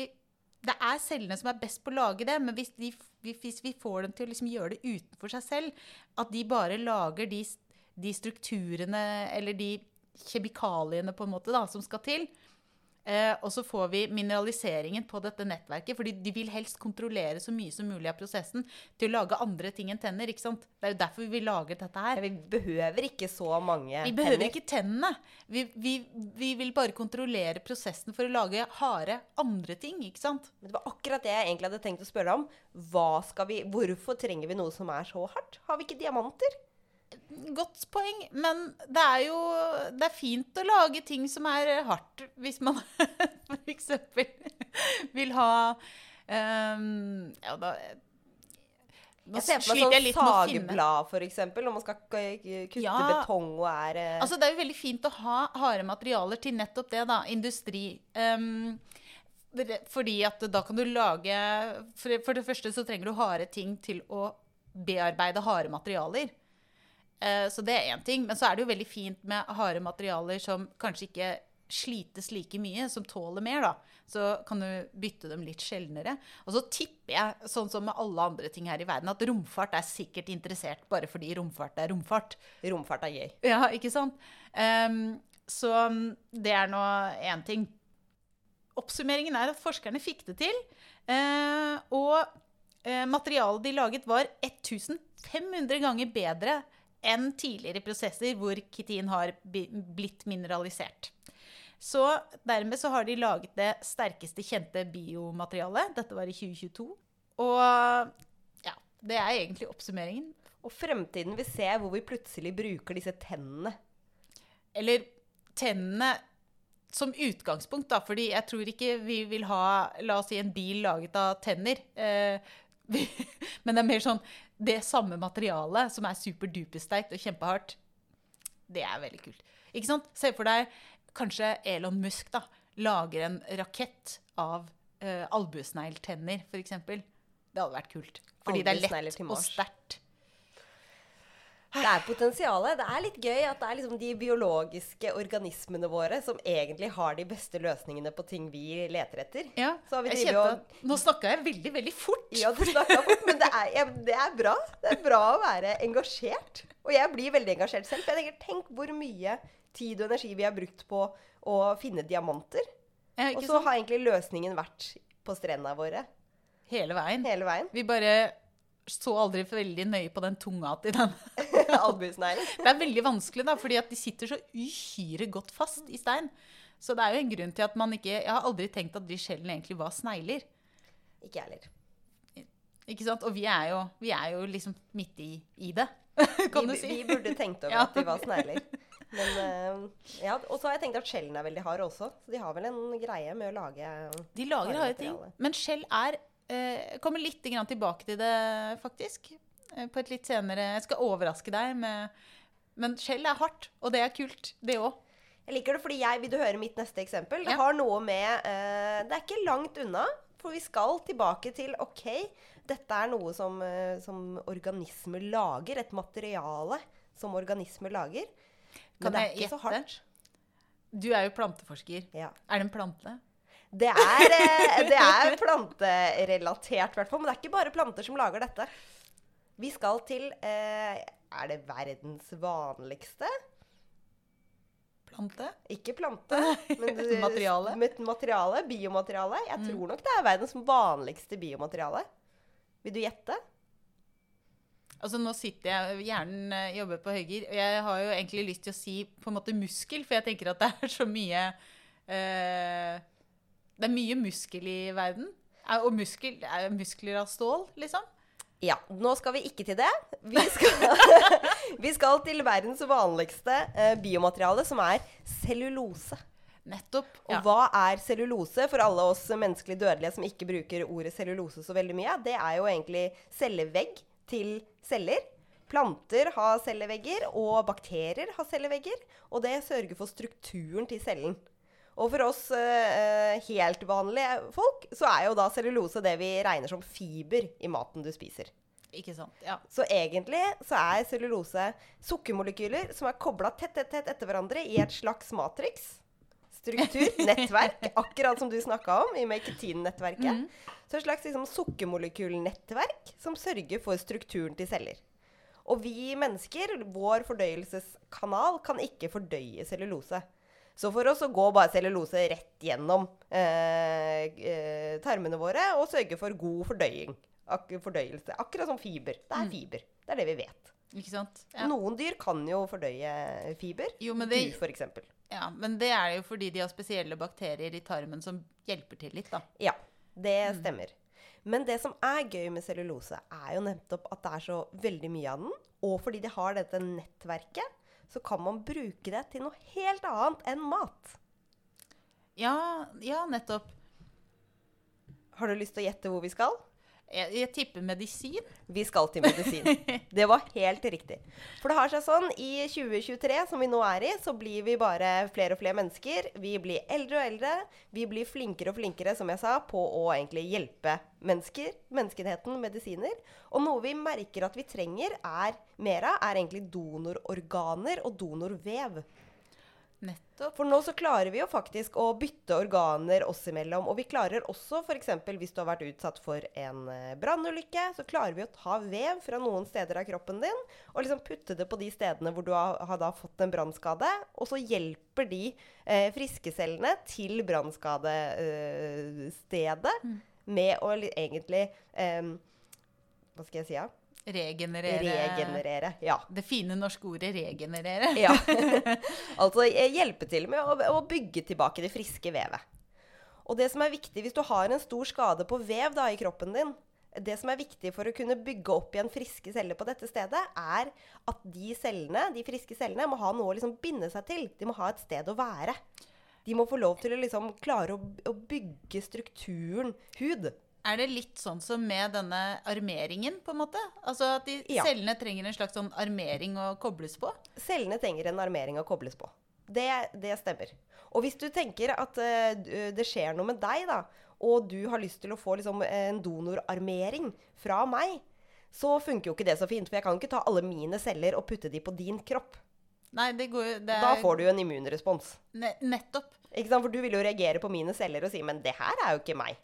[SPEAKER 1] Det er cellene som er best på å lage det, men hvis, de, hvis vi får dem til å liksom gjøre det utenfor seg selv, at de bare lager de, de strukturene eller de kjemikaliene på en måte da, som skal til, Eh, og så får vi mineraliseringen på dette nettverket, fordi de vil helst kontrollere så mye som mulig av prosessen til å lage andre ting enn tenner. ikke sant? Det er jo derfor vi lager dette her.
[SPEAKER 2] Vi behøver ikke så mange tenner.
[SPEAKER 1] Vi behøver
[SPEAKER 2] tenner.
[SPEAKER 1] ikke tennene. Vi, vi, vi vil bare kontrollere prosessen for å lage harde andre ting, ikke sant?
[SPEAKER 2] Men det var akkurat det jeg egentlig hadde tenkt å spørre om. Hva skal vi, hvorfor trenger vi noe som er så hardt? Har vi ikke diamanter?
[SPEAKER 1] Godt poeng, men det er jo Det er fint å lage ting som er hardt, hvis man f.eks. vil ha um, Ja, da Nå
[SPEAKER 2] Jeg ser for meg sånn sagblad, eksempel, når man skal kutte
[SPEAKER 1] Ja.
[SPEAKER 2] betong og er eh,
[SPEAKER 1] Altså, det er jo veldig fint å ha harde materialer til nettopp det, da. Industri. Um, fordi at da kan du lage for, for det første så trenger du harde ting til å bearbeide harde materialer. Eh, så det er én ting. Men så er det jo veldig fint med harde materialer som kanskje ikke slites like mye, som tåler mer, da. Så kan du bytte dem litt sjeldnere. Og så tipper jeg, sånn som med alle andre ting her i verden, at romfart er sikkert interessert bare fordi romfart er romfart.
[SPEAKER 2] Romfart er gøy.
[SPEAKER 1] Ja, ikke sant? Um, så mm, det er nå én ting. Oppsummeringen er at forskerne fikk det til. Uh, og eh, materialet de laget, var 1500 ganger bedre enn tidligere prosesser hvor kitin har blitt mineralisert. Så dermed så har de laget det sterkeste kjente biomaterialet. Dette var i 2022. Og ja, det er egentlig oppsummeringen.
[SPEAKER 2] Og fremtiden vil se hvor vi plutselig bruker disse tennene.
[SPEAKER 1] Eller tennene som utgangspunkt, da. Fordi jeg tror ikke vi vil ha la oss si, en bil laget av tenner. Eh, vi, men det er mer sånn det samme materialet som er superdupersterkt og kjempehardt. Det er veldig kult. Ikke sant? Se for deg kanskje Elon Musk da, lager en rakett av uh, albuesnegltenner, f.eks. Det hadde vært kult. Fordi det er lett og sterkt.
[SPEAKER 2] Det er potensialet. Det er litt gøy at det er liksom de biologiske organismene våre som egentlig har de beste løsningene på ting vi leter etter.
[SPEAKER 1] Ja,
[SPEAKER 2] Så har vi
[SPEAKER 1] jeg kjente
[SPEAKER 2] og-
[SPEAKER 1] Nå snakka jeg veldig, veldig fort.
[SPEAKER 2] Ja, du snakka fort, men det er, ja, det er bra. Det er bra å være engasjert. Og jeg blir veldig engasjert selv. Jeg tenker, tenk hvor mye tid og energi vi har brukt på å finne diamanter.
[SPEAKER 1] Ja,
[SPEAKER 2] Og så har egentlig løsningen vært på strendene våre
[SPEAKER 1] Hele veien.
[SPEAKER 2] hele veien.
[SPEAKER 1] Vi bare så aldri veldig nøye på den tunga til den.
[SPEAKER 2] Albuesnegler.
[SPEAKER 1] Det er veldig vanskelig, da, fordi at de sitter så uhyre godt fast i stein. Så det er jo en grunn til at man ikke Jeg har aldri tenkt at de skjellene egentlig var snegler.
[SPEAKER 2] Ikke jeg heller.
[SPEAKER 1] Ikke sant? Og vi er jo, vi er jo liksom midt i, i det, kan
[SPEAKER 2] Vi,
[SPEAKER 1] du si.
[SPEAKER 2] vi burde tenkt over
[SPEAKER 1] Ja.
[SPEAKER 2] at de var snegler. Men eh, ja, Og så har jeg tenkt at skjellene er veldig harde også. Så de har vel en greie med å lage
[SPEAKER 1] De lager
[SPEAKER 2] harde
[SPEAKER 1] ting. Men skjell er eh, kommer litt tilbake til det, faktisk. Eh, På et litt senere Jeg skal overraske deg med Men skjell er hardt, og det er kult, det òg.
[SPEAKER 2] Jeg liker det fordi jeg Vil du høre mitt neste eksempel? Det
[SPEAKER 1] Ja.
[SPEAKER 2] har noe med uh, Det er ikke langt unna, for vi skal tilbake til OK, dette er noe som, uh, som organismer lager. Et materiale som organismer lager. Men
[SPEAKER 1] Kan
[SPEAKER 2] det er
[SPEAKER 1] ikke
[SPEAKER 2] ikke så hardt.
[SPEAKER 1] Du er jo planteforsker.
[SPEAKER 2] Ja.
[SPEAKER 1] Er det en plante?
[SPEAKER 2] Det er, uh, det er planterelatert, i hvert fall. Men det er ikke bare planter som lager dette. Vi skal til eh, Er det verdens vanligste?
[SPEAKER 1] Plante?
[SPEAKER 2] Ikke plante, men
[SPEAKER 1] Materiale?
[SPEAKER 2] Materiale, biomateriale. Jeg
[SPEAKER 1] Mm.
[SPEAKER 2] tror nok det er verdens vanligste biomateriale. Vil du gjette?
[SPEAKER 1] Altså Nå sitter jeg Hjernen eh, jobber på høygir. Og jeg har jo egentlig lyst til å si på en måte muskel, for jeg tenker at det er så mye eh, Det er mye muskel i verden. Er, og muskel, er muskler av stål, liksom?
[SPEAKER 2] Ja. Nå skal vi ikke til det. Vi skal, vi skal til verdens vanligste eh, biomateriale, som er cellulose.
[SPEAKER 1] Nettopp.
[SPEAKER 2] Og
[SPEAKER 1] Ja.
[SPEAKER 2] hva er cellulose for alle oss menneskelig dødelige som ikke bruker ordet cellulose så veldig mye? Det er jo egentlig cellevegg til celler. Planter har cellevegger, og bakterier har cellevegger. Og det sørger for strukturen til cellen. Og for oss eh, helt vanlige folk, så er jo da cellulose det vi regner som fiber i maten du spiser.
[SPEAKER 1] Ikke sant? Ja.
[SPEAKER 2] Så egentlig så er cellulose sukkermolekyler som er kobla tett, tett, tett etter hverandre i et slags matrix. Struktur, nettverk, akkurat som du snakka om i Maketin-nettverket. Så et slags liksom, sukkermolekylnettverk som sørger for strukturen til celler. Og vi mennesker, vår fordøyelseskanal, kan ikke fordøye cellulose. Så for oss så går bare cellulose rett gjennom eh, eh, tarmene våre og sørger for god fordøying. Ak fordøyelse. Akkurat som fiber. Det er fiber. Det er det vi vet.
[SPEAKER 1] Ja.
[SPEAKER 2] Noen dyr kan jo fordøye fiber.
[SPEAKER 1] Jo, men det-
[SPEAKER 2] du, eksempel.
[SPEAKER 1] ja. Men det er jo fordi de har spesielle bakterier i tarmen som hjelper til litt, da.
[SPEAKER 2] Ja, det stemmer. Men det som er gøy med cellulose, er jo nettopp at det er så veldig mye av den. Og fordi de har dette nettverket, så kan man bruke det til noe helt annet enn mat.
[SPEAKER 1] Ja, ja nettopp.
[SPEAKER 2] Har du lyst til å gjette hvor vi skal?
[SPEAKER 1] Jeg, jeg tipper medisin.
[SPEAKER 2] Vi skal til medisin. Det var helt riktig. For det har seg sånn, i 2023, som vi nå er i, så blir vi bare flere og flere mennesker. Vi blir eldre og eldre. Vi blir flinkere og flinkere, som jeg sa, på å egentlig hjelpe mennesker, menneskeheten, medisiner. Og noe vi merker at vi trenger er mer av, er egentlig donororganer og donorvev.
[SPEAKER 1] Nettopp.
[SPEAKER 2] For nå så klarer vi jo faktisk å bytte organer oss imellom. Og vi klarer også, f.eks. hvis du har vært utsatt for en eh, brannulykke, så klarer vi å ta vev fra noen steder av kroppen din og liksom putte det på de stedene hvor du har, har da fått en brannskade. Og så hjelper de eh, friske cellene til brannskadestedet med å egentlig eh, Hva skal jeg si? Ja?
[SPEAKER 1] Regenerere.
[SPEAKER 2] Regenerere. Ja.
[SPEAKER 1] Det fine norske ordet 'regenerere'.
[SPEAKER 2] Ja. altså eh, hjelpe til med å, å bygge tilbake det friske vevet. Og det som er viktig hvis du har en stor skade på vev da, i kroppen din, det som er viktig for å kunne bygge opp igjen friske celler på dette stedet, er at de cellene, de friske cellene må ha noe å liksom binde seg til. De må ha et sted å være. De må få lov til å liksom klare å, å bygge strukturen hud.
[SPEAKER 1] Er det litt sånn som med denne armeringen, på en måte? Altså at
[SPEAKER 2] Ja.
[SPEAKER 1] cellene trenger en slags sånn armering å kobles på?
[SPEAKER 2] Cellene trenger en armering å kobles på. Det, det stemmer. Og hvis du tenker at uh, det skjer noe med deg, da, og du har lyst til å få liksom, en donorarmering fra meg, så funker jo ikke det så fint. For jeg kan ikke ta alle mine celler og putte de på din kropp.
[SPEAKER 1] Nei, det går jo er...
[SPEAKER 2] Da får du jo en immunrespons.
[SPEAKER 1] ne Nettopp.
[SPEAKER 2] For du vil jo reagere på mine celler og si 'men det her er jo ikke meg'.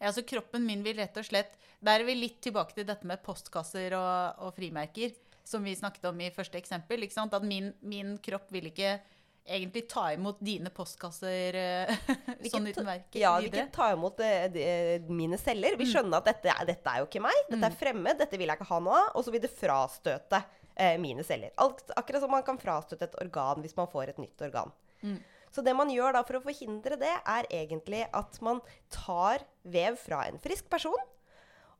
[SPEAKER 1] Ja, altså kroppen min vil rett og slett Der er vi litt tilbake til dette med postkasser og, og frimerker, som vi snakket om i første eksempel. At min, min kropp vil ikke egentlig ta imot dine postkasser eh, sånn uten verk
[SPEAKER 2] Ja, vi ikke ta imot de, de- mine celler. Vi skjønner at dette, dette er jo ikke meg. Dette er fremmed. Dette vil jeg ikke ha noe av. Og så vil det frastøte eh, mine celler. Alt, akkurat som man kan frastøte et organ hvis man får et nytt organ. Så det man gjør da for å forhindre det, er egentlig at man tar vev fra en frisk person,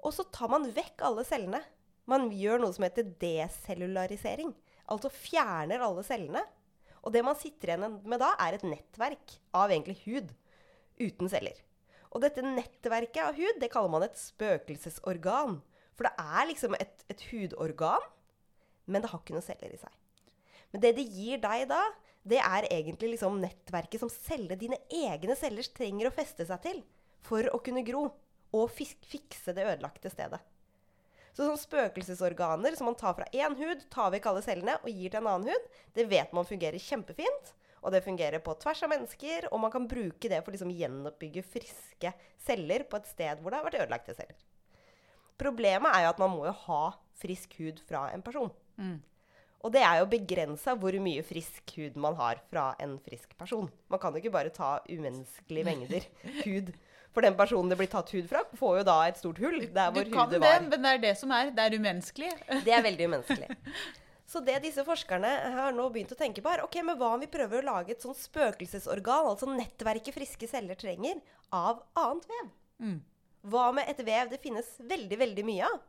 [SPEAKER 2] og så tar man vekk alle cellene. Man gjør noe som heter decellularisering. Altså fjerner alle cellene. Og det man sitter igjen med da, er et nettverk av egentlig hud uten celler. Og dette nettverket av hud, det kaller man et spøkelsesorgan. For det er liksom et, et hudorgan, men det har ikke noen celler i seg. Men det det gir deg da, det er egentlig liksom nettverket som celler, dine egne celler trenger å feste seg til for å kunne gro og fikse det ødelagte stedet. Så sånn spøkelsesorganer som man tar fra én hud, tar vekk alle cellene og gir til en annen hud, det vet man fungerer kjempefint. Og det fungerer på tvers av mennesker, og man kan bruke det for liksom å gjenoppbygge friske celler på et sted hvor det har vært ødelagte celler. Problemet er jo at man må jo ha frisk hud fra en person. Og det er jo begrensa hvor mye frisk hud man har fra en frisk person. Man kan jo ikke bare ta umenneskelige mengder hud. For den personen det blir tatt hud fra, får jo da et stort hull der hvor
[SPEAKER 1] du kan
[SPEAKER 2] hudet
[SPEAKER 1] det, men det er det som er. Det er umenneskelig.
[SPEAKER 2] Det er veldig umenneskelig. Så det disse forskerne har nå begynt å tenke på, er ok, men hva om vi prøver å lage et sånn spøkelsesorgan, altså nettverket friske celler trenger, av annet vev? Hva med et vev det finnes veldig, veldig mye av?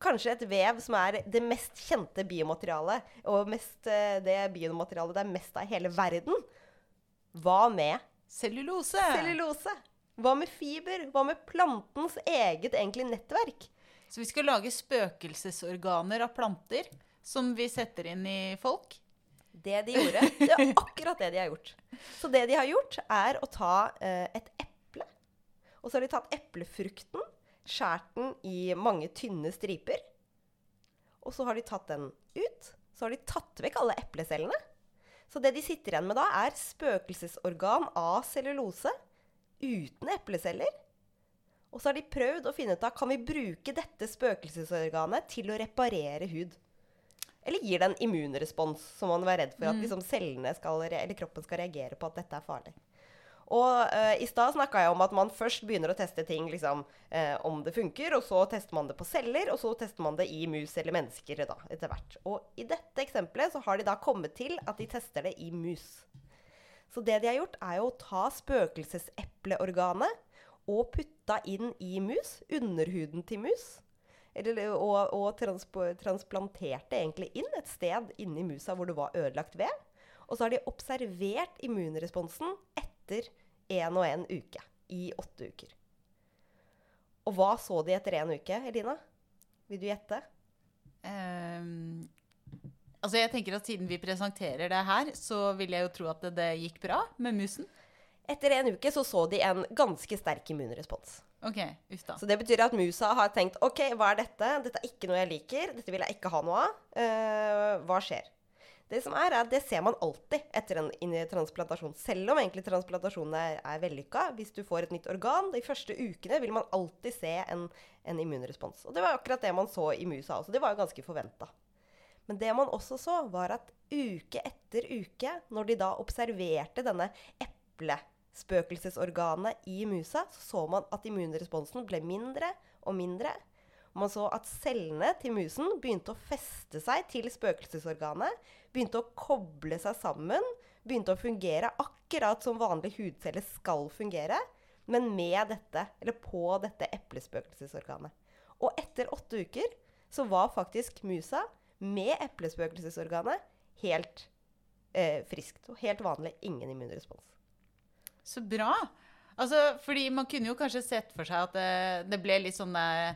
[SPEAKER 2] Kanskje et vev som er det mest kjente biomaterialet, og mest, eh, det biomaterialet det er mest av i hele verden. Hva med
[SPEAKER 1] Cellulose.
[SPEAKER 2] cellulose? Hva med fiber? Hva med plantens eget egentlig nettverk?
[SPEAKER 1] Så vi skal lage spøkelsesorganer av planter som vi setter inn i folk.
[SPEAKER 2] Det de gjorde, det er akkurat det de har gjort. Så det de har gjort, er å ta eh, et eple. Og så har de tatt eplefrukten, skåret den i mange tynne striper. Og så har de tatt den ut. Så har de tatt vekk alle eplecellene. Så det de sitter igjen med da, er spøkelsesorgan av cellulose uten epleceller. Og så har de prøvd å finne ut av kan vi bruke dette spøkelsesorganet til å reparere hud. Eller gir det en immunrespons, som man var redd for at liksom, cellene skal, eller kroppen skal reagere på at dette er farlig. Og uh, I stad snakka jeg om at man først begynner å teste ting liksom, uh, om det funker, og så tester man det på celler, og så tester man det i mus eller mennesker da, etter hvert. Og I dette eksempelet så har de da kommet til at de tester det i mus. Så det de har gjort, er jo å ta spøkelsesepleorganet og putta inn i mus, underhuden til mus. Eller, og og transpo, transplanterte egentlig inn et sted inni musa hvor det var ødelagt ved. Og så har de observert immunresponsen etter én og én uke. I åtte uker. Og hva så de etter én uke, Elina? Vil du gjette?
[SPEAKER 1] Um, altså jeg tenker at Siden vi presenterer det her, så vil jeg jo tro at det, det gikk bra med musen.
[SPEAKER 2] Etter en uke så, så de en ganske sterk immunrespons.
[SPEAKER 1] OK, uff da.
[SPEAKER 2] Så det betyr at musa har tenkt OK, hva er dette? Dette er ikke noe jeg liker. Dette vil jeg ikke ha noe av. Uh, hva skjer? Det som er, er det ser man alltid etter en transplantasjon. Selv om egentlig transplantasjonen er, er vellykka. Hvis du får et nytt organ, de første ukene vil man alltid se en, en immunrespons. Og det var akkurat det man så i musa også. Det var jo ganske forventa. Men det man også så, var at uke etter uke, når de da observerte denne eplespøkelsesorganet i musa, så så man at immunresponsen ble mindre og mindre. Man så at cellene til musen begynte å feste seg til spøkelsesorganet. Begynte å koble seg sammen. Begynte å fungere akkurat som vanlige hudceller skal fungere. Men med dette, eller på dette eplespøkelsesorganet. Og etter åtte uker så var faktisk musa med eplespøkelsesorganet helt eh, friskt. Og helt vanlig. Ingen immunrespons.
[SPEAKER 1] Så bra. Altså, fordi man kunne jo kanskje sett for seg at det, det ble litt sånn eh,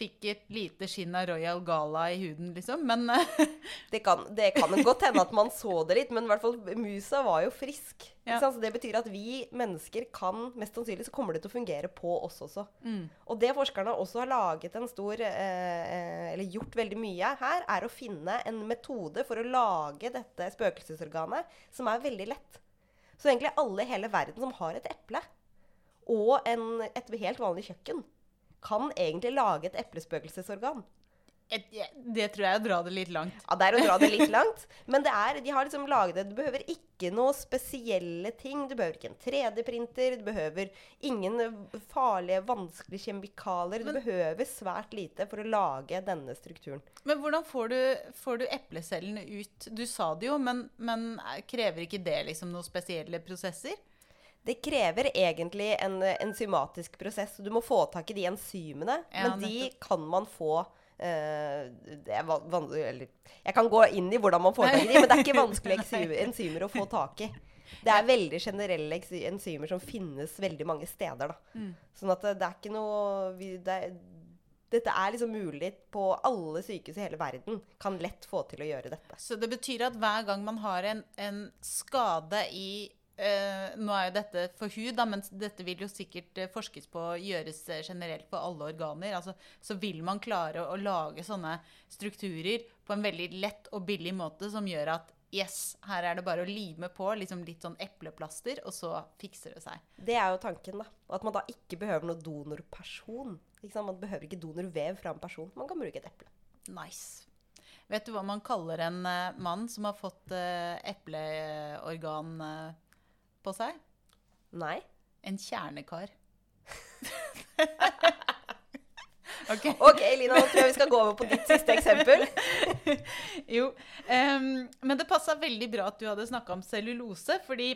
[SPEAKER 1] Fikk et lite skinn av Royal Gala i huden, liksom. Men
[SPEAKER 2] Det kan, det kan godt hende at man så det litt, men i hvert fall musa var jo frisk.
[SPEAKER 1] Ja.
[SPEAKER 2] Så det betyr at vi mennesker kan Mest sannsynlig så kommer det til å fungere på oss også.
[SPEAKER 1] mm.
[SPEAKER 2] Og det forskerne også har laget en stor eh, eh, Eller gjort veldig mye her, er å finne en metode for å lage dette spøkelsesorganet som er veldig lett. Så egentlig alle i hele verden som har et eple og en, et helt vanlig kjøkken, kan egentlig lage et eplespøkelsesorgan.
[SPEAKER 1] et, det tror jeg er å dra det litt langt.
[SPEAKER 2] Ja, det er å dra det litt langt. Men det er, de har liksom laget det. Du behøver ikke noe spesielle ting. Du behøver ikke en 3D-printer. Du behøver ingen farlige, vanskelige kjemikalier. Du behøver svært lite for å lage denne strukturen.
[SPEAKER 1] Men hvordan får du, får du eplecellene ut? Du sa det jo, men, men krever ikke det liksom noen spesielle prosesser?
[SPEAKER 2] Det krever egentlig en eh, enzymatisk prosess. så Du må få tak i de enzymene.
[SPEAKER 1] Ja,
[SPEAKER 2] men de kan man få eh, Jeg kan gå inn i hvordan man får tak i de, men det er ikke vanskelige enzymer å få tak i. Det er veldig generelle enzymer som finnes veldig mange steder. Da. Sånn at det, det er ikke noe vi, det er, Dette er liksom mulig på alle sykehus i hele verden. Kan lett få til å gjøre dette.
[SPEAKER 1] Så det betyr at hver gang man har en, en skade i eh, Nå er jo dette for hud, da, men dette vil jo sikkert eh, forskes på gjøres eh, generelt på alle organer. Altså, så vil man klare å, å lage sånne strukturer på en veldig lett og billig måte som gjør at yes, her er det bare å lime på liksom litt sånn epleplaster, og så fikser det seg.
[SPEAKER 2] Det er jo tanken, da. Og at man da ikke behøver noe donorperson. Man behøver ikke donorvev fra en person. Man kan bruke et eple.
[SPEAKER 1] Nice. Vet du hva man kaller en uh, mann som har fått uh, epleorgan eh, på seg?
[SPEAKER 2] Nei.
[SPEAKER 1] En kjernekar. ok.
[SPEAKER 2] OK, Elina, nå tror jeg vi skal gå over på ditt siste eksempel.
[SPEAKER 1] Jo. Um, men det passa veldig bra at du hadde snakka om cellulose, fordi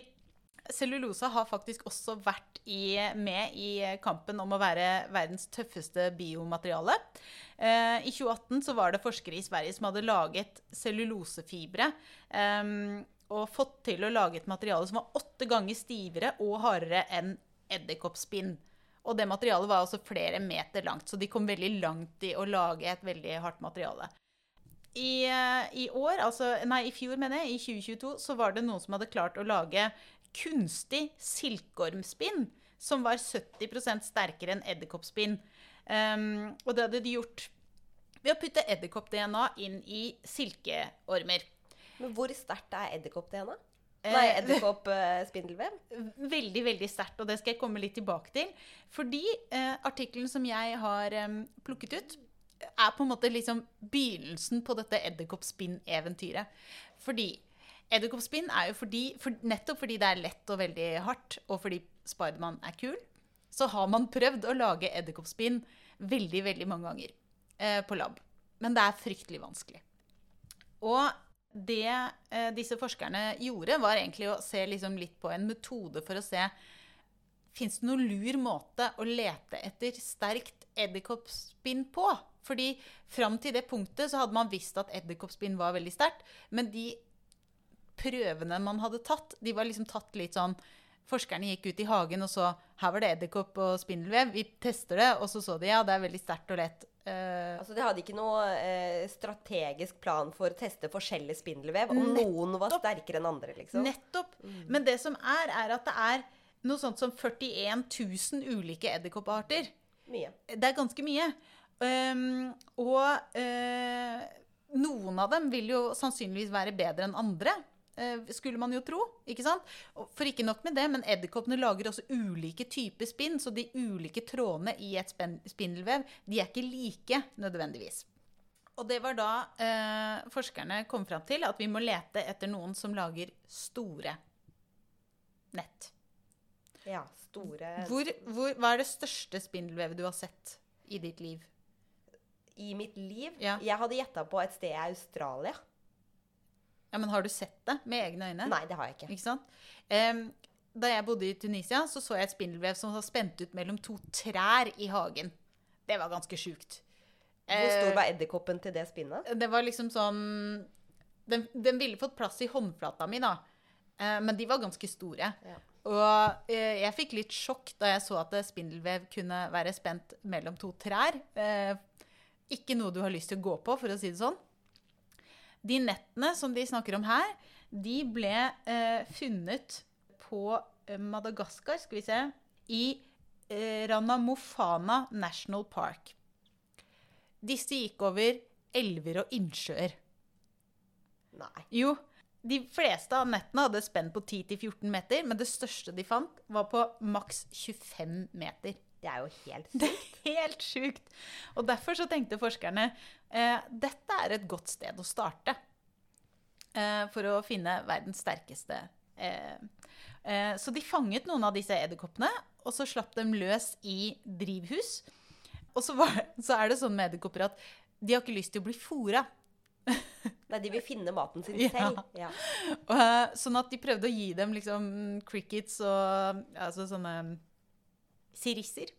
[SPEAKER 1] cellulose har faktisk også vært i, med i kampen om å være verdens tøffeste biomateriale. Eh, I 2018 så var det forskere i Sverige som hadde laget cellulosefibre. ehm, og fått til å lage et materiale som var åtte ganger stivere og hardere enn edderkoppspinn. Og det materialet var også flere meter langt, så de kom veldig langt i å lage et veldig hardt materiale. i, eh, i år, altså Nei, i fjor, mener jeg, i 2022, så var det noen som hadde klart å lage kunstig silkeormspinn som var 70 sterkere enn edderkoppspinn. Um, og det hadde de gjort ved å putte edderkopp-DNA inn i silkeormer.
[SPEAKER 2] Men hvor sterkt er edderkopp-DNA?
[SPEAKER 1] Eh,
[SPEAKER 2] Nei, edderkopp-spindelvev?
[SPEAKER 1] Veldig, veldig sterkt, og det skal jeg komme litt tilbake til. Fordi eh, artikkelen som jeg har eh, plukket ut, er på en måte liksom begynnelsen på dette edderkoppspinn-eventyret. Fordi edderkoppspinn er jo fordi, for, nettopp fordi det er lett og veldig hardt, og fordi Spiderman er kul, så har man prøvd å lage edderkoppspinn veldig, veldig mange ganger eh, på lab. Men det er fryktelig vanskelig. Og det eh, disse forskerne gjorde, var egentlig å se liksom litt på en metode for å se Fins det noen lur måte å lete etter sterkt edderkoppspinn på? Fordi fram til det punktet så hadde man visst at edderkoppspinn var veldig sterkt. Men de prøvene man hadde tatt, de var liksom tatt litt sånn Forskerne gikk ut i hagen og så her var det edderkopp og spindelvev. Vi tester det, og så så de ja, det er veldig sterkt og lett. Uh,
[SPEAKER 2] Altså, De hadde ikke noe uh, strategisk plan for å teste forskjellig spindelvev. Om noen var sterkere enn andre, liksom.
[SPEAKER 1] Nettopp. Men det som er, er at det er noe sånt som 41 000 ulike edderkopparter.
[SPEAKER 2] Mye.
[SPEAKER 1] Det er ganske mye. Um, og uh, noen av dem vil jo sannsynligvis være bedre enn andre. Eh, skulle man jo tro. ikke sant? For ikke nok med det, men edderkoppene lager også ulike typer spinn. Så de ulike trådene i et spindelvev de er ikke like nødvendigvis. Og det var da eh, forskerne kom fram til at vi må lete etter noen som lager store nett.
[SPEAKER 2] Ja, store
[SPEAKER 1] Hvor, hvor, hva er det største spindelvevet du har sett i ditt liv?
[SPEAKER 2] I mitt liv
[SPEAKER 1] Ja.
[SPEAKER 2] Jeg hadde gjetta på et sted i Australia.
[SPEAKER 1] Ja, men Har du sett det med egne øyne?
[SPEAKER 2] Nei, det har jeg ikke.
[SPEAKER 1] Ikke sant? Um, da jeg bodde i Tunisia, så så jeg et spindelvev som var spent ut mellom to trær i hagen. Det var ganske sjukt.
[SPEAKER 2] Hvor
[SPEAKER 1] Eh,
[SPEAKER 2] stor var edderkoppen til det spinnet?
[SPEAKER 1] Det var liksom sånn Den, den ville fått plass i håndflata mi, da. Eh, men de var ganske store.
[SPEAKER 2] Ja.
[SPEAKER 1] Og eh, jeg fikk litt sjokk da jeg så at spindelvev kunne være spent mellom to trær. Eh, ikke noe du har lyst til å gå på, for å si det sånn. De nettene som de snakker om her, de ble eh, funnet på eh, Madagaskar, skal vi se, i eh, Ranamofana National Park. Disse gikk over elver og innsjøer.
[SPEAKER 2] Nei.
[SPEAKER 1] Jo, de fleste av nettene hadde spenn på 10-14 meter, men det største de fant, var på maks 25 meter.
[SPEAKER 2] Det er jo helt sykt.
[SPEAKER 1] Det er helt sjukt. Og derfor så tenkte forskerne eh, dette er et godt sted å starte eh, for å finne verdens sterkeste. Eh, eh, så de fanget noen av disse edderkoppene, og så slapp dem løs i drivhus. Og så, var, så er det sånn med edderkopper at de har ikke lyst til å bli fora.
[SPEAKER 2] Nei, de vil finne maten sin
[SPEAKER 1] Ja.
[SPEAKER 2] selv. Ja.
[SPEAKER 1] Og, eh, sånn at de prøvde å gi dem liksom crickets og altså sånne sirisser.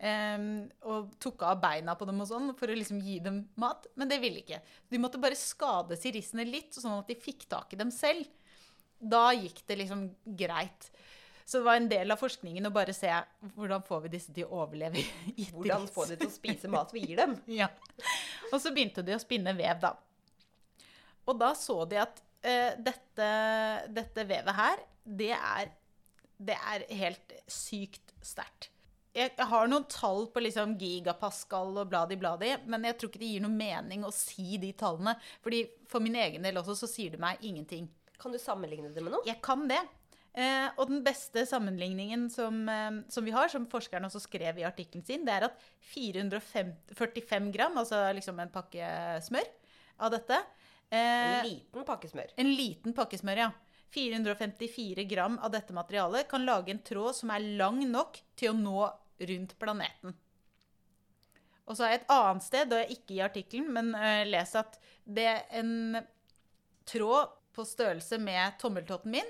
[SPEAKER 1] Um, og tok av beina på dem og sånn for å liksom gi dem mat. Men det ville ikke. De måtte bare skade sirissene litt, sånn at de fikk tak i dem selv. Da gikk det liksom greit. Så det var en del av forskningen å bare se hvordan får vi disse til å overleve i
[SPEAKER 2] Hvordan
[SPEAKER 1] får
[SPEAKER 2] få de til å spise mat vi gir dem?
[SPEAKER 1] Ja. Og så begynte de å spinne vev, da. Og da så de at uh, dette, dette vevet her, det er, det er helt sykt sterkt. Jeg har noen tall på liksom gigapascal og bladi-bladi, men jeg tror ikke det gir noe mening å si de tallene. Fordi For min egen del også så sier det meg ingenting.
[SPEAKER 2] Kan du sammenligne det med noe?
[SPEAKER 1] Jeg kan det. Eh, og den beste sammenligningen som, eh, som vi har, som forskeren også skrev i artikkelen sin, det er at 445 gram, altså liksom en pakke smør av dette
[SPEAKER 2] En
[SPEAKER 1] eh,
[SPEAKER 2] liten pakke smør.
[SPEAKER 1] En liten pakke smør, ja. 454 gram av dette materialet kan lage en tråd som er lang nok til å nå rundt planeten. Og så jeg et annet sted, og ikke i artikkelen, men uh, les at det er en tråd på størrelse med tommeltotten min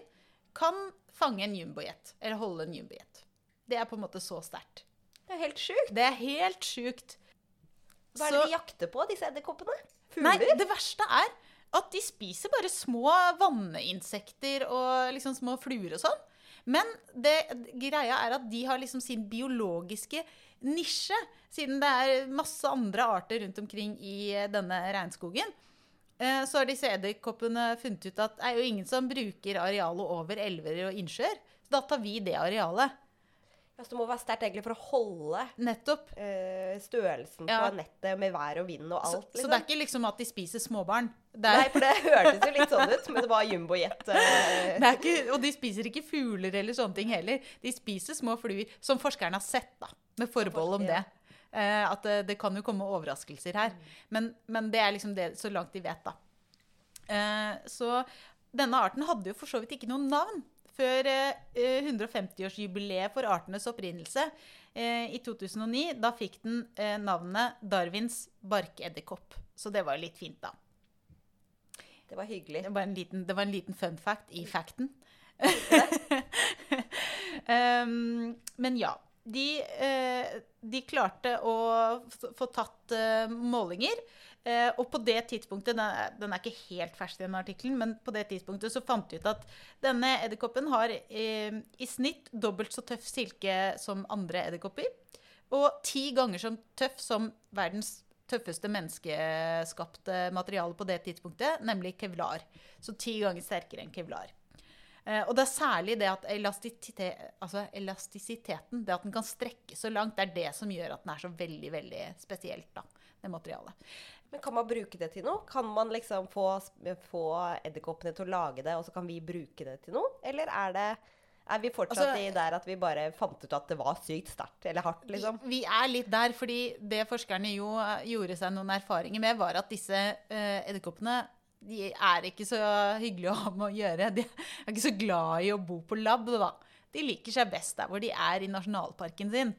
[SPEAKER 1] kan fange en jumbojet. Eller holde en jumbojet. Det er på en måte så sterkt.
[SPEAKER 2] Det er helt sjukt.
[SPEAKER 1] Det er helt sjukt.
[SPEAKER 2] Hva er det de jakter på, disse edderkoppene?
[SPEAKER 1] Nei,
[SPEAKER 2] Fugler?
[SPEAKER 1] det verste er at de spiser bare små vanninsekter og liksom små fluer og sånn. Men det, greia er at de har liksom sin biologiske nisje, siden det er masse andre arter rundt omkring i denne regnskogen. eh, så har disse edderkoppene funnet ut at det er jo ingen som bruker arealet over elver og innsjøer. Så da tar vi det arealet.
[SPEAKER 2] Ja, så det må være sterkt egentlig for å holde
[SPEAKER 1] Nettopp.
[SPEAKER 2] eh, størrelsen
[SPEAKER 1] Ja.
[SPEAKER 2] på nettet med vær og vind og
[SPEAKER 1] Så,
[SPEAKER 2] alt.
[SPEAKER 1] så det er ikke liksom at de spiser småbarn. Det
[SPEAKER 2] Nei, for det hørtes jo litt sånn ut, men det var jumbojet. Eh.
[SPEAKER 1] ikke, og de spiser ikke fugler eller sånne ting heller. De spiser små fluer, som forskerne har sett, da. Med forbehold om det. Eh, at det, det kan jo komme overraskelser her. Men, men det er liksom det så langt de vet, da. Eh, så denne arten hadde jo for så vidt ikke noe navn før eh, 150-årsjubileet for artenes opprinnelse eh, i 2009. Da fikk den eh, navnet Darwins barkedderkopp. Så det var jo litt fint, da.
[SPEAKER 2] Det var hyggelig.
[SPEAKER 1] Det var en liten, det var en liten fun fact i facten. um, men ja. De, eh, de klarte å få tatt eh, målinger. Eh, og på det tidspunktet, den er, ikke helt fersk, den artikkelen, men på det tidspunktet så fant de ut at denne edderkoppen har i snitt dobbelt så tøff silke som andre edderkopper. Og ti ganger så tøff som verdens tøffeste menneskeskapte materiale på det tidspunktet, nemlig kevlar. Så ti ganger sterkere enn kevlar. Eh, og det er særlig det at altså elastisiteten, det at den kan strekke så langt, det er det som gjør at den er så veldig, veldig spesielt, da, det materialet.
[SPEAKER 2] Men kan man bruke det til noe? Kan man liksom få, få edderkoppene til å lage det, og så kan vi bruke det til noe? Eller er det er vi fortsatt
[SPEAKER 1] Altså-
[SPEAKER 2] i der at vi bare fant ut at det var sykt sterkt eller hardt, liksom?
[SPEAKER 1] Vi, vi er litt der, fordi det forskerne jo eh, gjorde seg noen erfaringer med, var at disse uh, edderkoppene de er ikke så hyggelige å ha med å gjøre. De er ikke så glad i å bo på lab. Da. De liker seg best der hvor de er i nasjonalparken sin.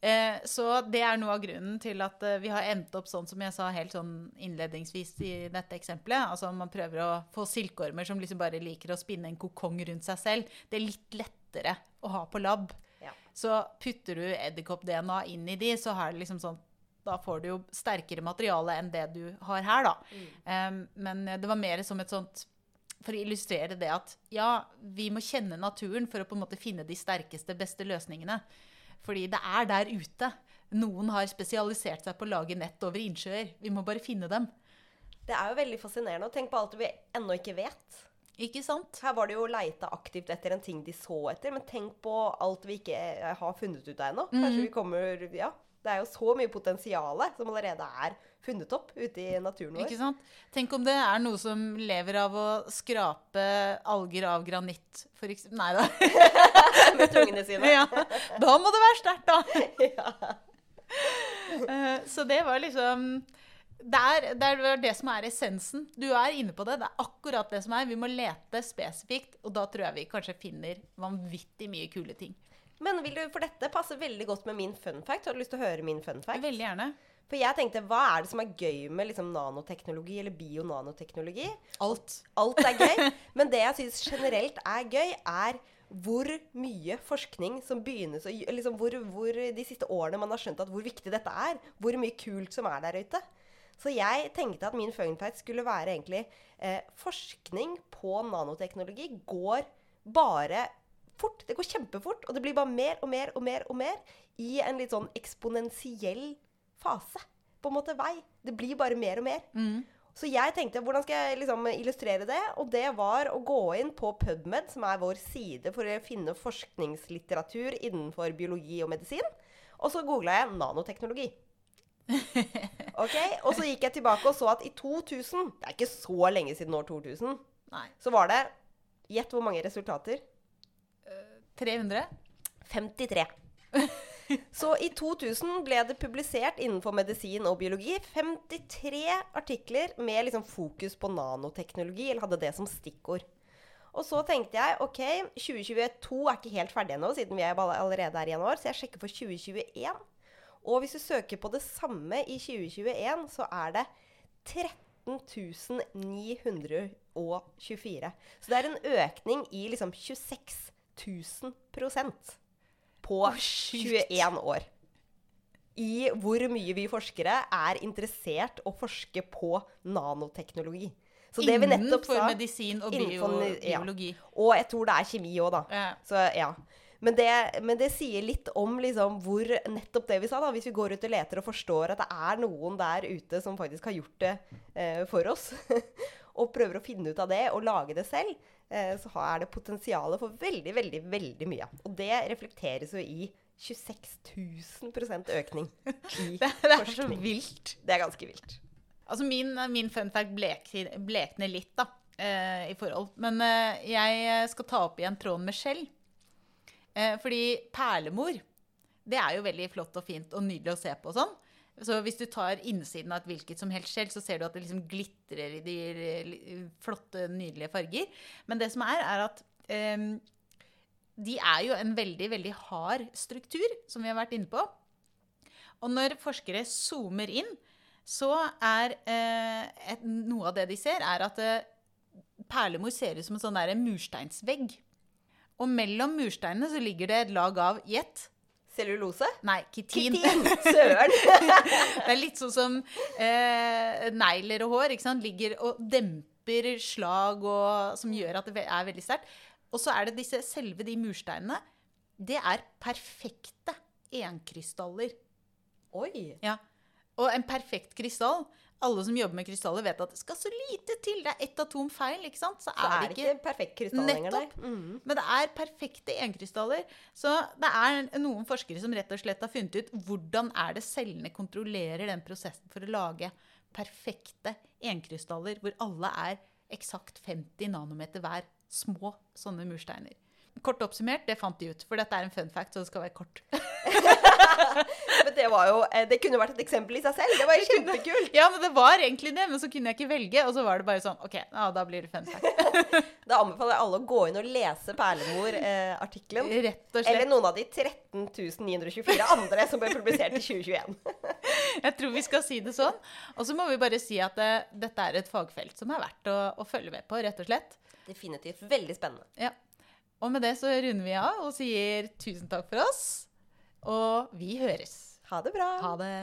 [SPEAKER 1] Eh, så det er noe av grunnen til at eh, vi har endt opp sånn som jeg sa helt sånn innledningsvis i dette eksempelet. Altså man prøver å få silkeormer som liksom bare liker å spinne en kokong rundt seg selv. Det er litt lettere å ha på lab.
[SPEAKER 2] Ja.
[SPEAKER 1] Så putter du edderkopp-DNA inn i de, så er det liksom sånn da får du jo sterkere materiale enn det du har her, da. Um, men det var mer som et sånt For å illustrere det at ja, vi må kjenne naturen for å på en måte finne de sterkeste, beste løsningene. Fordi det er der ute. Noen har spesialisert seg på å lage nett over innsjøer. Vi må bare finne dem.
[SPEAKER 2] Det er jo veldig fascinerende. Og tenk på alt vi ennå ikke vet.
[SPEAKER 1] Ikke sant?
[SPEAKER 2] Her var det jo leita aktivt etter en ting de så etter, men tenk på alt vi ikke eh, har funnet ut av ennå. Kanskje vi kommer Ja. Det er jo så mye potensial som allerede er funnet opp ute i naturen vår.
[SPEAKER 1] Ikke sant? Tenk om det er noe som lever av å skrape alger av granitt, for eksempel. Nei da.
[SPEAKER 2] Med tungene sine.
[SPEAKER 1] ja. Da må det være sterkt, da.
[SPEAKER 2] Ja.
[SPEAKER 1] Eh, Så det var liksom det er, det er det som er essensen. Du er inne på det. Det er akkurat det som er. Vi må lete spesifikt, og da tror jeg vi kanskje finner vanvittig mye kule ting.
[SPEAKER 2] Men vil du, for dette passer veldig godt med min fun fact. Har du lyst til å høre min fun fact?
[SPEAKER 1] Veldig gjerne.
[SPEAKER 2] For jeg tenkte, hva er det som er gøy med liksom nanoteknologi eller bionanoteknologi?
[SPEAKER 1] Alt.
[SPEAKER 2] Alt er gøy. Men det jeg syns generelt er gøy, er hvor mye forskning som begynnes å liksom hvor, hvor de siste årene man har skjønt at hvor viktig dette er. Hvor mye kult som er der ute. Så jeg tenkte at min fun skulle være egentlig eh, forskning på nanoteknologi går bare fort. Det går kjempefort, og det blir bare mer og mer og mer og mer i en litt sånn eksponentiell fase. På en måte vei. Det blir bare mer og mer. Så jeg tenkte, hvordan skal jeg liksom illustrere det? Og det var å gå inn på PubMed, som er vår side for å finne forskningslitteratur innenfor biologi og medisin. Og så googla jeg nanoteknologi. Ok, Og så gikk jeg tilbake og så at i 2000, det er ikke så lenge siden år 2000,
[SPEAKER 1] Nei.
[SPEAKER 2] så var det Gjett hvor mange resultater?
[SPEAKER 1] 300?
[SPEAKER 2] 53. Så i 2000 ble det publisert innenfor medisin og biologi 53 artikler med liksom fokus på nanoteknologi, eller hadde det som stikkord. Og så tenkte jeg ok, 2022 er ikke helt ferdig ennå, siden vi er allerede er i januar, så jeg sjekker for 2021. Og hvis du søker på det samme i 2021, så er det 13 924. Så det er en økning i liksom 26 000 prosent på
[SPEAKER 1] oh,
[SPEAKER 2] 21 år. I hvor mye vi forskere er interessert å forske på nanoteknologi. Så det vi nettopp sa
[SPEAKER 1] medisin og
[SPEAKER 2] innenfor,
[SPEAKER 1] biologi. ja.
[SPEAKER 2] Og jeg tror det er kjemi òg, da.
[SPEAKER 1] Ja.
[SPEAKER 2] Så ja. Men det, men det sier litt om liksom hvor nettopp det vi sa, da. Hvis vi går ut og leter og forstår at det er noen der ute som faktisk har gjort det eh, for oss, og prøver å finne ut av det og lage det selv, så er det potensial for veldig, veldig, veldig mye. Og det reflekteres jo i 26 000 økning i
[SPEAKER 1] Det, det er så vilt.
[SPEAKER 2] Det er ganske vilt.
[SPEAKER 1] Altså min, min fun fact blek, blekner litt, da, eh, i forhold. Men eh, jeg skal ta opp igjen tråden med skjell. Eh, fordi perlemor, det er jo veldig flott og fint og nydelig å se på og sånn. Så hvis du tar innsiden av et hvilket som helst skjell, så ser du at det liksom glitrer i de flotte, nydelige farger. Men det som er, er at um, de er jo en veldig, veldig hard struktur, som vi har vært inne på. Og når forskere zoomer inn, så er eh, et, noe av det de ser, er at eh, perlemor ser ut som en sånn der mursteinsvegg. Og mellom mursteinene så ligger det et lag av gjett.
[SPEAKER 2] Cellulose?
[SPEAKER 1] Nei, kitin.
[SPEAKER 2] Kitin! Søren!
[SPEAKER 1] Det er litt sånn som eh, negler og hår ikke sant? ligger og demper slag og, som gjør at det er veldig sterkt. Og så er det disse selve de mursteinene. Det er perfekte enkrystaller.
[SPEAKER 2] Oi!
[SPEAKER 1] Ja. Og en perfekt krystall Alle som jobber med krystaller, vet at det skal så lite til. Det er ett atom feil, ikke sant? Så,
[SPEAKER 2] Så er det ikke perfekt krystall lenger, nei. Mhm.
[SPEAKER 1] Men det er perfekte enkrystaller. Så det er noen forskere som rett og slett har funnet ut hvordan er det cellene kontrollerer den prosessen for å lage perfekte enkrystaller hvor alle er eksakt 50 nanometer hver. Små sånne mursteiner. Kort oppsummert, det fant de ut. For dette er en fun fact, så det skal være kort.
[SPEAKER 2] Men det var jo eh, Det kunne vært et eksempel i seg selv. Det var jo kjempekult.
[SPEAKER 1] Ja, men det var egentlig det, men så kunne jeg ikke velge. Og så var det bare sånn OK, ja, da blir det fun fact.
[SPEAKER 2] Da anbefaler jeg alle å gå inn og lese Perlemor-artikkelen.
[SPEAKER 1] Rett og
[SPEAKER 2] Eller noen av de 13 924 andre som ble publisert i 2021.
[SPEAKER 1] Jeg tror vi skal si det sånn. Og så må vi bare si at det, dette er et fagfelt som er verdt å, å følge med på, rett og slett.
[SPEAKER 2] Definitivt veldig spennende.
[SPEAKER 1] Ja. Og med det så runder vi av og sier tusen takk for oss. Og vi høres.
[SPEAKER 2] Ha det bra.
[SPEAKER 1] Ha det.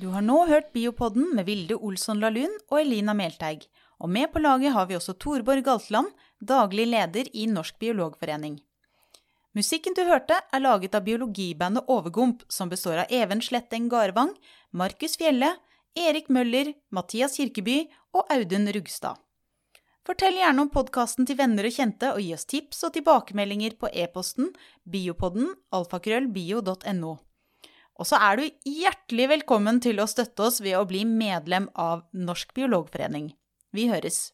[SPEAKER 1] Du har nå hørt Biopodden med Vilde Olsson Lahlun og Elina Melteig. Og med på laget har vi også Torborg Galtland, daglig leder i Norsk biologforening. Musikken du hørte, er laget av biologibandet Overgump, som består av Even Sletteng Garvang, Markus Fjelle, Erik Møller, Mathias Kirkeby og Audun Rugstad. Fortell gjerne om podkasten til venner og kjente, og gi oss tips og tilbakemeldinger på e-posten biopodden alfakrøllbio.no. Og så er du hjertelig velkommen til å støtte oss ved å bli medlem av Norsk biologforening. Vi høres.